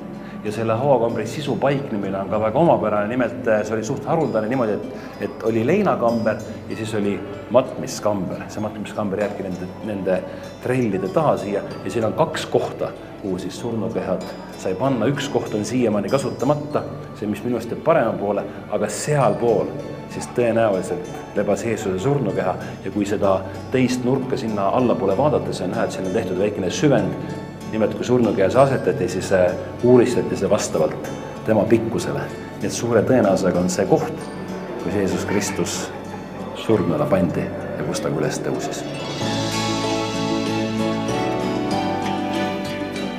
ja selle hauakambri sisu paiknemine on ka väga omapärane, nimelt äh, see oli suht haruldane niimoodi, et, et oli leinakamber ja siis oli matmiskamber, see matmiskamber jääbki nende, nende trellide taha siia ja siin on kaks kohta, kuhu siis surnukehad sai panna, üks koht on siiamaani kasutamata, see, mis minu arust jääb parema poole, aga sealpool siis tõenäoliselt lebas Jeesuse surnukeha ja kui seda teist nurka sinna allapoole vaadates on näha, et siin on tehtud väikene süvend, nimelt kui surnukeha see asetati, siis äh, uuristati see vastavalt tema pikkusele. nii et suure tõenäosusega on see koht, kus Jeesus Kristus surnule pandi ja kus ta üles tõusis.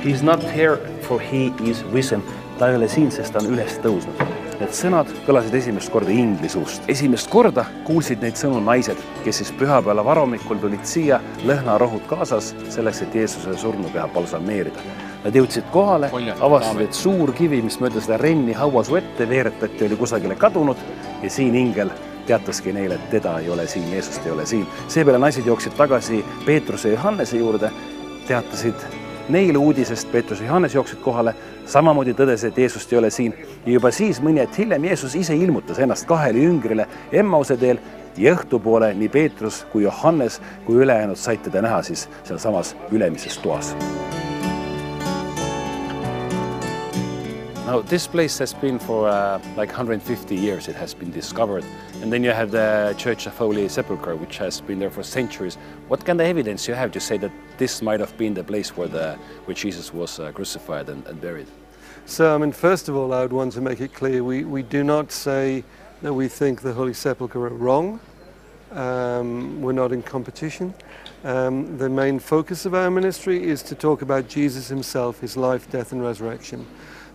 He is not here for he is risen, ta ei ole siin, sest ta on üles tõusnud Need sõnad kõlasid esimest korda ingli suust. esimest korda kuulsid neid sõnu naised, kes siis pühapäeva varahommikul tulid siia lõhnarohud kaasas selleks, et Jeesuse surnukeha balsameerida. Nad jõudsid kohale, avastasid, et suur kivi, mis mööda seda renni hauasuu ette veeretati, oli kusagile kadunud ja siin ingel teataski neile, et teda ei ole siin, Jeesust ei ole siin. seepeale naised jooksid tagasi Peetruse ja Johannese juurde, teatasid neile uudisest, Peetrus ja Johannes jooksid kohale, samamoodi tõdes, et Jeesust ei ole siin ja juba siis mõni hetk hiljem Jeesus ise ilmutas ennast kahele jüngrile Emmause teel ja õhtupoole nii Peetrus kui Johannes kui ülejäänud said teda näha siis sealsamas ülemises toas. Now this place has been for uh, like 150 years it has been discovered and then you have the Church of Holy Sepulchre which has been there for centuries. What kind of evidence you have to say that this might have been the place where, the, where Jesus was uh, crucified and, and buried? So, I mean, first of all, I would want to make it clear we, we do not say that we think the Holy Sepulchre are wrong. Um, we're not in competition. Um, the main focus of our ministry is to talk about Jesus himself, his life, death, and resurrection.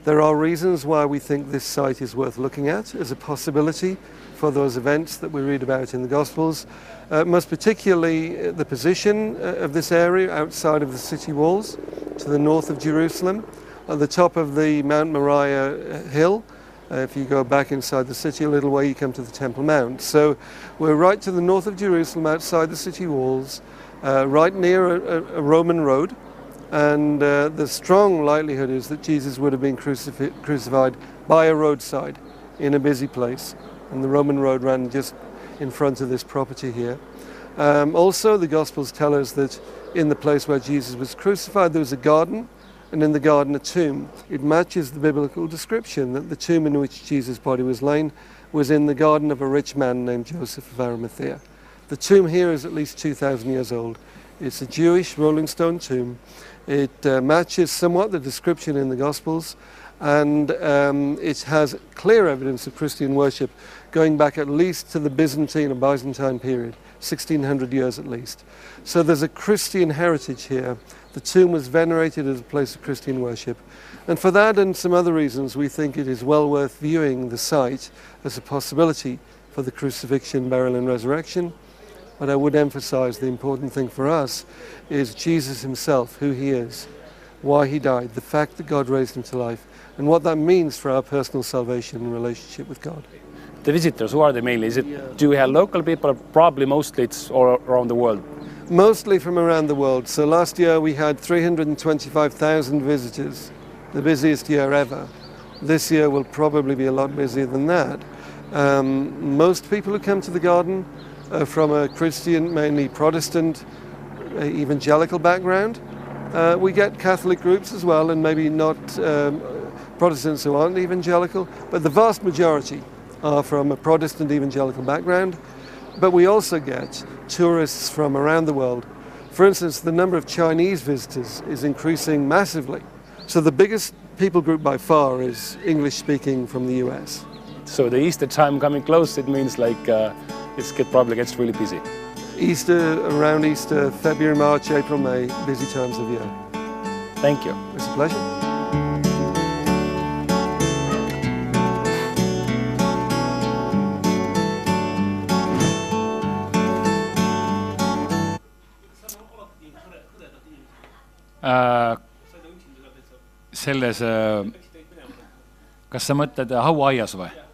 There are reasons why we think this site is worth looking at as a possibility for those events that we read about in the Gospels. Uh, most particularly uh, the position uh, of this area outside of the city walls to the north of Jerusalem, at the top of the Mount Moriah uh, hill. Uh, if you go back inside the city a little way, you come to the Temple Mount. So we're right to the north of Jerusalem, outside the city walls, uh, right near a, a Roman road. And uh, the strong likelihood is that Jesus would have been crucifi crucified by a roadside in a busy place. And the Roman road ran just in front of this property here. Um, also, the Gospels tell us that in the place where Jesus was crucified, there was a garden, and in the garden, a tomb. It matches the biblical description that the tomb in which Jesus' body was laid was in the garden of a rich man named Joseph of Arimathea. The tomb here is at least 2,000 years old. It's a Jewish rolling stone tomb. It uh, matches somewhat the description in the Gospels, and um, it has clear evidence of Christian worship going back at least to the Byzantine or Byzantine period, 1600 years at least. So there's a Christian heritage here. The tomb was venerated as a place of Christian worship. And for that and some other reasons, we think it is well worth viewing the site as a possibility for the crucifixion, burial, and resurrection. But I would emphasize the important thing for us is Jesus himself, who he is, why he died, the fact that God raised him to life, and what that means for our personal salvation and relationship with God. The visitors, who are they mainly? Is it, do we have local people? Probably mostly it's all around the world. Mostly from around the world. So last year we had 325,000 visitors, the busiest year ever. This year will probably be a lot busier than that. Um, most people who come to the garden from a Christian, mainly Protestant, uh, evangelical background. Uh, we get Catholic groups as well, and maybe not um, Protestants who aren't evangelical, but the vast majority are from a Protestant evangelical background. But we also get tourists from around the world. For instance, the number of Chinese visitors is increasing massively. So the biggest people group by far is English speaking from the US. So the Easter time coming close, it means like uh, it get, probably gets really busy. Easter, around Easter, February, March, April, May, busy times of year. Thank you. It's a pleasure. Äh, selles äh,, kas sa mõtled uh, hauaaias või?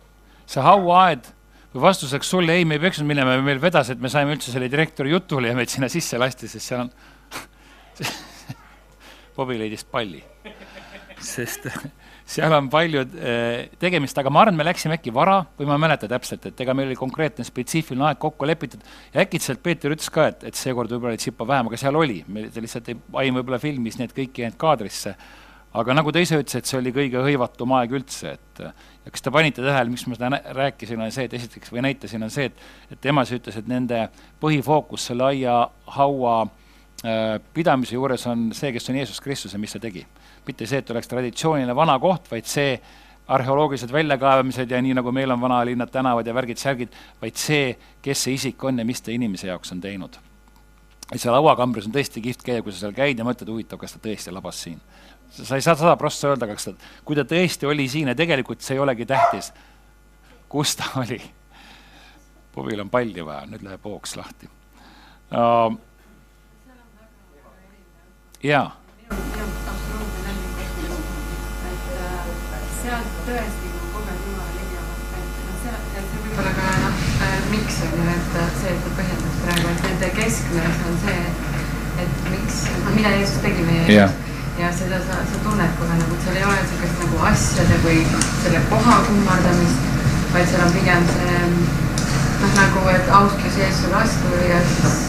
See hauaaed või vastuseks sulle ei, me ei peaks minema, meil vedas, et me saime üldse selle direktori jutule ja meid sinna sisse lasti, sest seal on Bobi leidis palli. sest seal on palju äh, tegemist, aga ma arvan, me läksime äkki vara või ma ei mäleta täpselt, et ega meil oli konkreetne spetsiifiline aeg kokku lepitud ja äkitselt Peeter ütles ka, et, et seekord võib-olla oli tsipa vähem, aga seal oli, me lihtsalt ei, Aim võib-olla filmis need kõik ei jäänud kaadrisse. Aga nagu ta ise ütles, et see oli kõige hõivatum aeg üldse, et ja kas te panite tähele, miks ma seda rääkisin, on see, et esiteks või näitasin, on see, et, et tema siis ütles, et nende põhifookus selle aiahaua äh, pidamise juures on see, kes on Jeesus Kristus ja mis ta tegi mitte see, et oleks traditsiooniline vana koht, vaid see, arheoloogilised väljakaevamised ja nii, nagu meil on vanalinnad, tänavad ja värgid-särgid, vaid see, kes see isik on ja mis ta inimese jaoks on teinud. ja seal lauakambris on tõesti kihvt käia, kui sa seal käid ja mõtled, huvitav, kas ta tõesti labas siin. Sa ei saa sada prossa öelda, kas ta, kui ta tõesti oli siin ja tegelikult see ei olegi tähtis, kus ta oli. puvil on palli vaja, nüüd läheb hoogs lahti uh,. jaa sealt tõesti nagu noh, noh äh,, miks on ju, et see, et ta põhjendas praegu, et nende keskmes on see, et miks, noh, mida Jeesus tegi meie jaoks yeah. Ja seda sa, sa tunned kohe nagu, et seal ei ole niisugust nagu asjade või selle koha kummardamist, vaid seal on pigem see noh, nagu, et austus Jeesuse vastu ja siis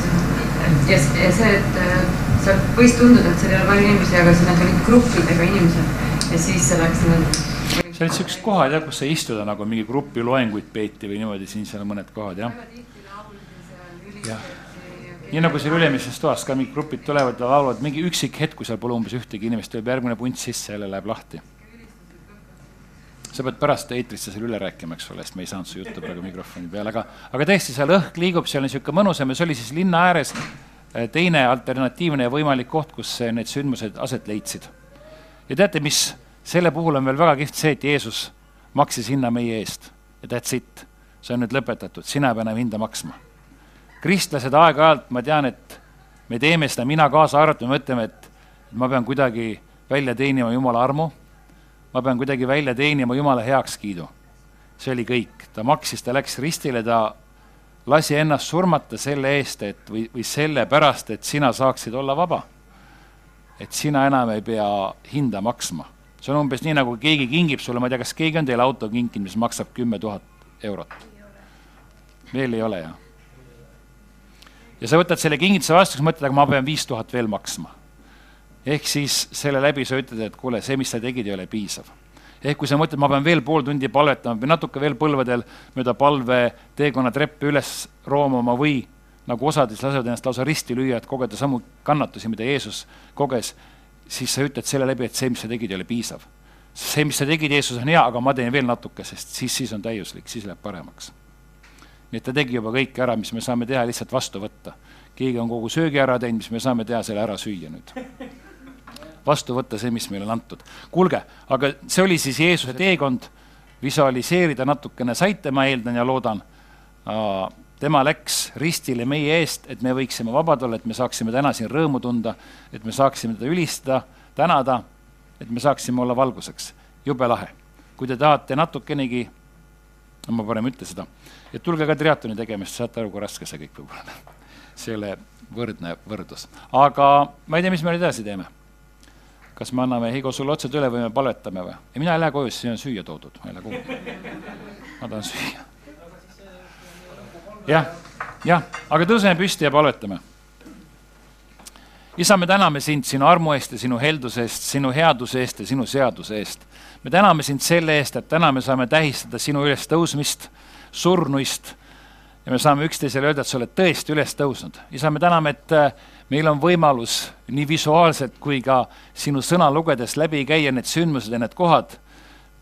ja, ja see, et äh, seal võis tunduda, et seal ei ole palju inimesi, aga siis nad olid gruppidega inimesed ja siis see läks niimoodi seal olid siuksed kohad jah, kus sai istuda nagu mingi grupi loenguid peeti või niimoodi, siin seal on mõned kohad jah. jah, nii nagu seal Ülemistses toas ka mingid grupid tulevad ja laulavad, mingi üksik hetk, kui seal pole umbes ühtegi inimest, tuleb järgmine punt sisse, jälle läheb lahti. sa pead pärast eetrisse selle üle rääkima, eks ole, sest me ei saanud su juttu praegu mikrofoni peale, aga, aga tõesti, seal õhk liigub, seal on niisugune mõnusam ja see oli siis linna ääres eh, teine alternatiivne ja võimalik koht, kus need sündmused aset leidsid. ja teate, mis selle puhul on veel väga kihvt see, et Jeesus maksis hinna meie eest ja that's it. see on nüüd lõpetatud, sina ei pea enam hinda maksma. Kristlased aeg-ajalt, ma tean, et me teeme seda, mina kaasa arvatud, me mõtleme, et ma pean kuidagi välja teenima Jumala armu, ma pean kuidagi välja teenima Jumala heakskiidu. see oli kõik, ta maksis, ta läks ristile, ta lasi ennast surmata selle eest, et või, või sellepärast, et sina saaksid olla vaba. et sina enam ei pea hinda maksma see on umbes nii, nagu keegi kingib sulle, ma ei tea, kas keegi on teile auto kinkinud, mis maksab kümme tuhat eurot? veel ei ole, jah? Ja sa võtad selle kingituse vastu, siis mõtled, aga ma pean viis tuhat veel maksma. ehk siis selle läbi sa ütled, et kuule, see, mis sa tegid, ei ole piisav. ehk kui sa mõtled, ma pean veel pool tundi palvetama või natuke veel põlvedel mööda palve teekonna treppe üles roomama või nagu osad siis lasevad ennast lausa risti lüüa, et kogeda samu kannatusi, mida Jeesus koges siis sa ütled selle läbi, et see, mis sa tegid, ei ole piisav. see, mis sa tegid, Jeesus, on hea, aga ma teen veel natuke, sest siis, siis on täiuslik, siis läheb paremaks. Nii et ta tegi juba kõike ära, mis me saame teha, lihtsalt vastu võtta. keegi on kogu söögi ära teinud, mis me saame teha, selle ära süüa nüüd. vastu võtta see, mis meile on antud. kuulge, aga see oli siis Jeesuse teekond, visualiseerida natukene saite, ma eeldan ja loodan tema läks ristile meie eest, et me võiksime vabad olla, et me saaksime täna siin rõõmu tunda, et me saaksime teda ülistada, tänada, et me saaksime olla valguseks. jube lahe. kui te tahate natukenegi, ma parem ei ütle seda, et tulge ka triatloni tegema, siis saate aru, kui raske see kõik võib olla. see ei ole võrdne võrdlus. aga ma ei tea, mis me nüüd edasi teeme. kas me anname Heigo sulle otsad üle või me palvetame või? ei, mina ei lähe koju, siis siin on süüa toodud, ma ei lähe kuhugi. ma tahan süüa jah, jah, aga tõuseme püsti ja palvetame. isa, me täname sind sinu armu eest ja sinu helduse eest, sinu headuse eest ja sinu seaduse eest. me täname sind selle eest, et täna me saame tähistada sinu ülestõusmist, surnuist ja me saame üksteisele öelda, et sa oled tõesti üles tõusnud. isa, me täname, et äh, meil on võimalus nii visuaalselt kui ka sinu sõna lugedes läbi käia need sündmused ja need kohad,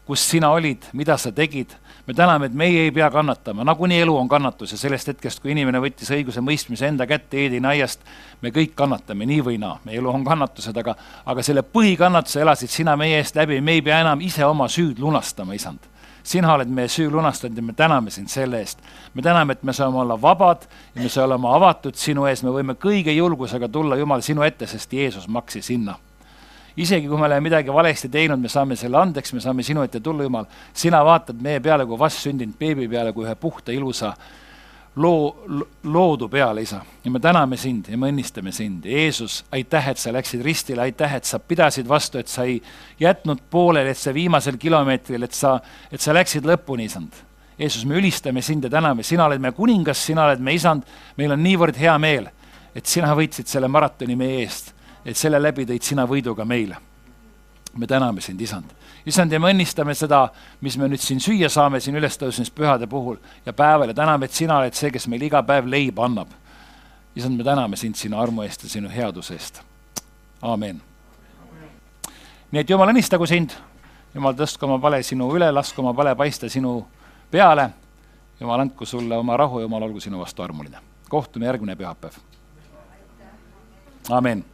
kus sina olid, mida sa tegid. Me täname, et meie ei pea kannatama, nagunii elu on kannatus ja sellest hetkest, kui inimene võttis õiguse mõistmise enda kätte Eedini aiast, me kõik kannatame nii või naa, meie elu on kannatused, aga, aga selle põhikannatuse elasid sina meie eest läbi, me ei pea enam ise oma süüd lunastama, isand sina oled meie süü lunastanud ja me täname sind selle eest. me täname, et me saame olla vabad ja me saame olema avatud sinu ees, me võime kõige julgusega tulla, Jumal, sinu ette, sest Jeesus maksis hinna isegi kui me oleme midagi valesti teinud, me saame selle andeks, me saame sinu ette tulla, Jumal. sina vaatad meie peale kui vastsündinud beebi peale, kui ühe puhta, ilusa loo, loodu peale, isa. ja me täname sind ja me õnnistame sind. Jeesus, aitäh, et sa läksid ristile, aitäh, et sa pidasid vastu, et sa ei jätnud pooleli, et sa viimasel kilomeetril, et sa, et sa läksid lõpuni, isand. Jeesus, me ülistame sind ja täname, sina oled meie kuningas, sina oled meie isand, meil on niivõrd hea meel, et sina võitsid selle maratoni meie eest, et selle läbi tõid sina võidu ka meile. me täname sind, isand issand, ja me õnnistame seda, mis me nüüd siin süüa saame siin ülestõusmispühade puhul ja päeval ja täname, et sina oled see, kes meil iga päev leiba annab. issand, me täname sind sinu armu eest ja sinu headuse eest. aamen. nii et jumal õnnistagu sind, jumal tõstku oma pale sinu üle, lasku oma pale paista sinu peale. jumal andku sulle oma rahu, jumal olgu sinu vastu armuline. kohtume järgmine pühapäev. aamen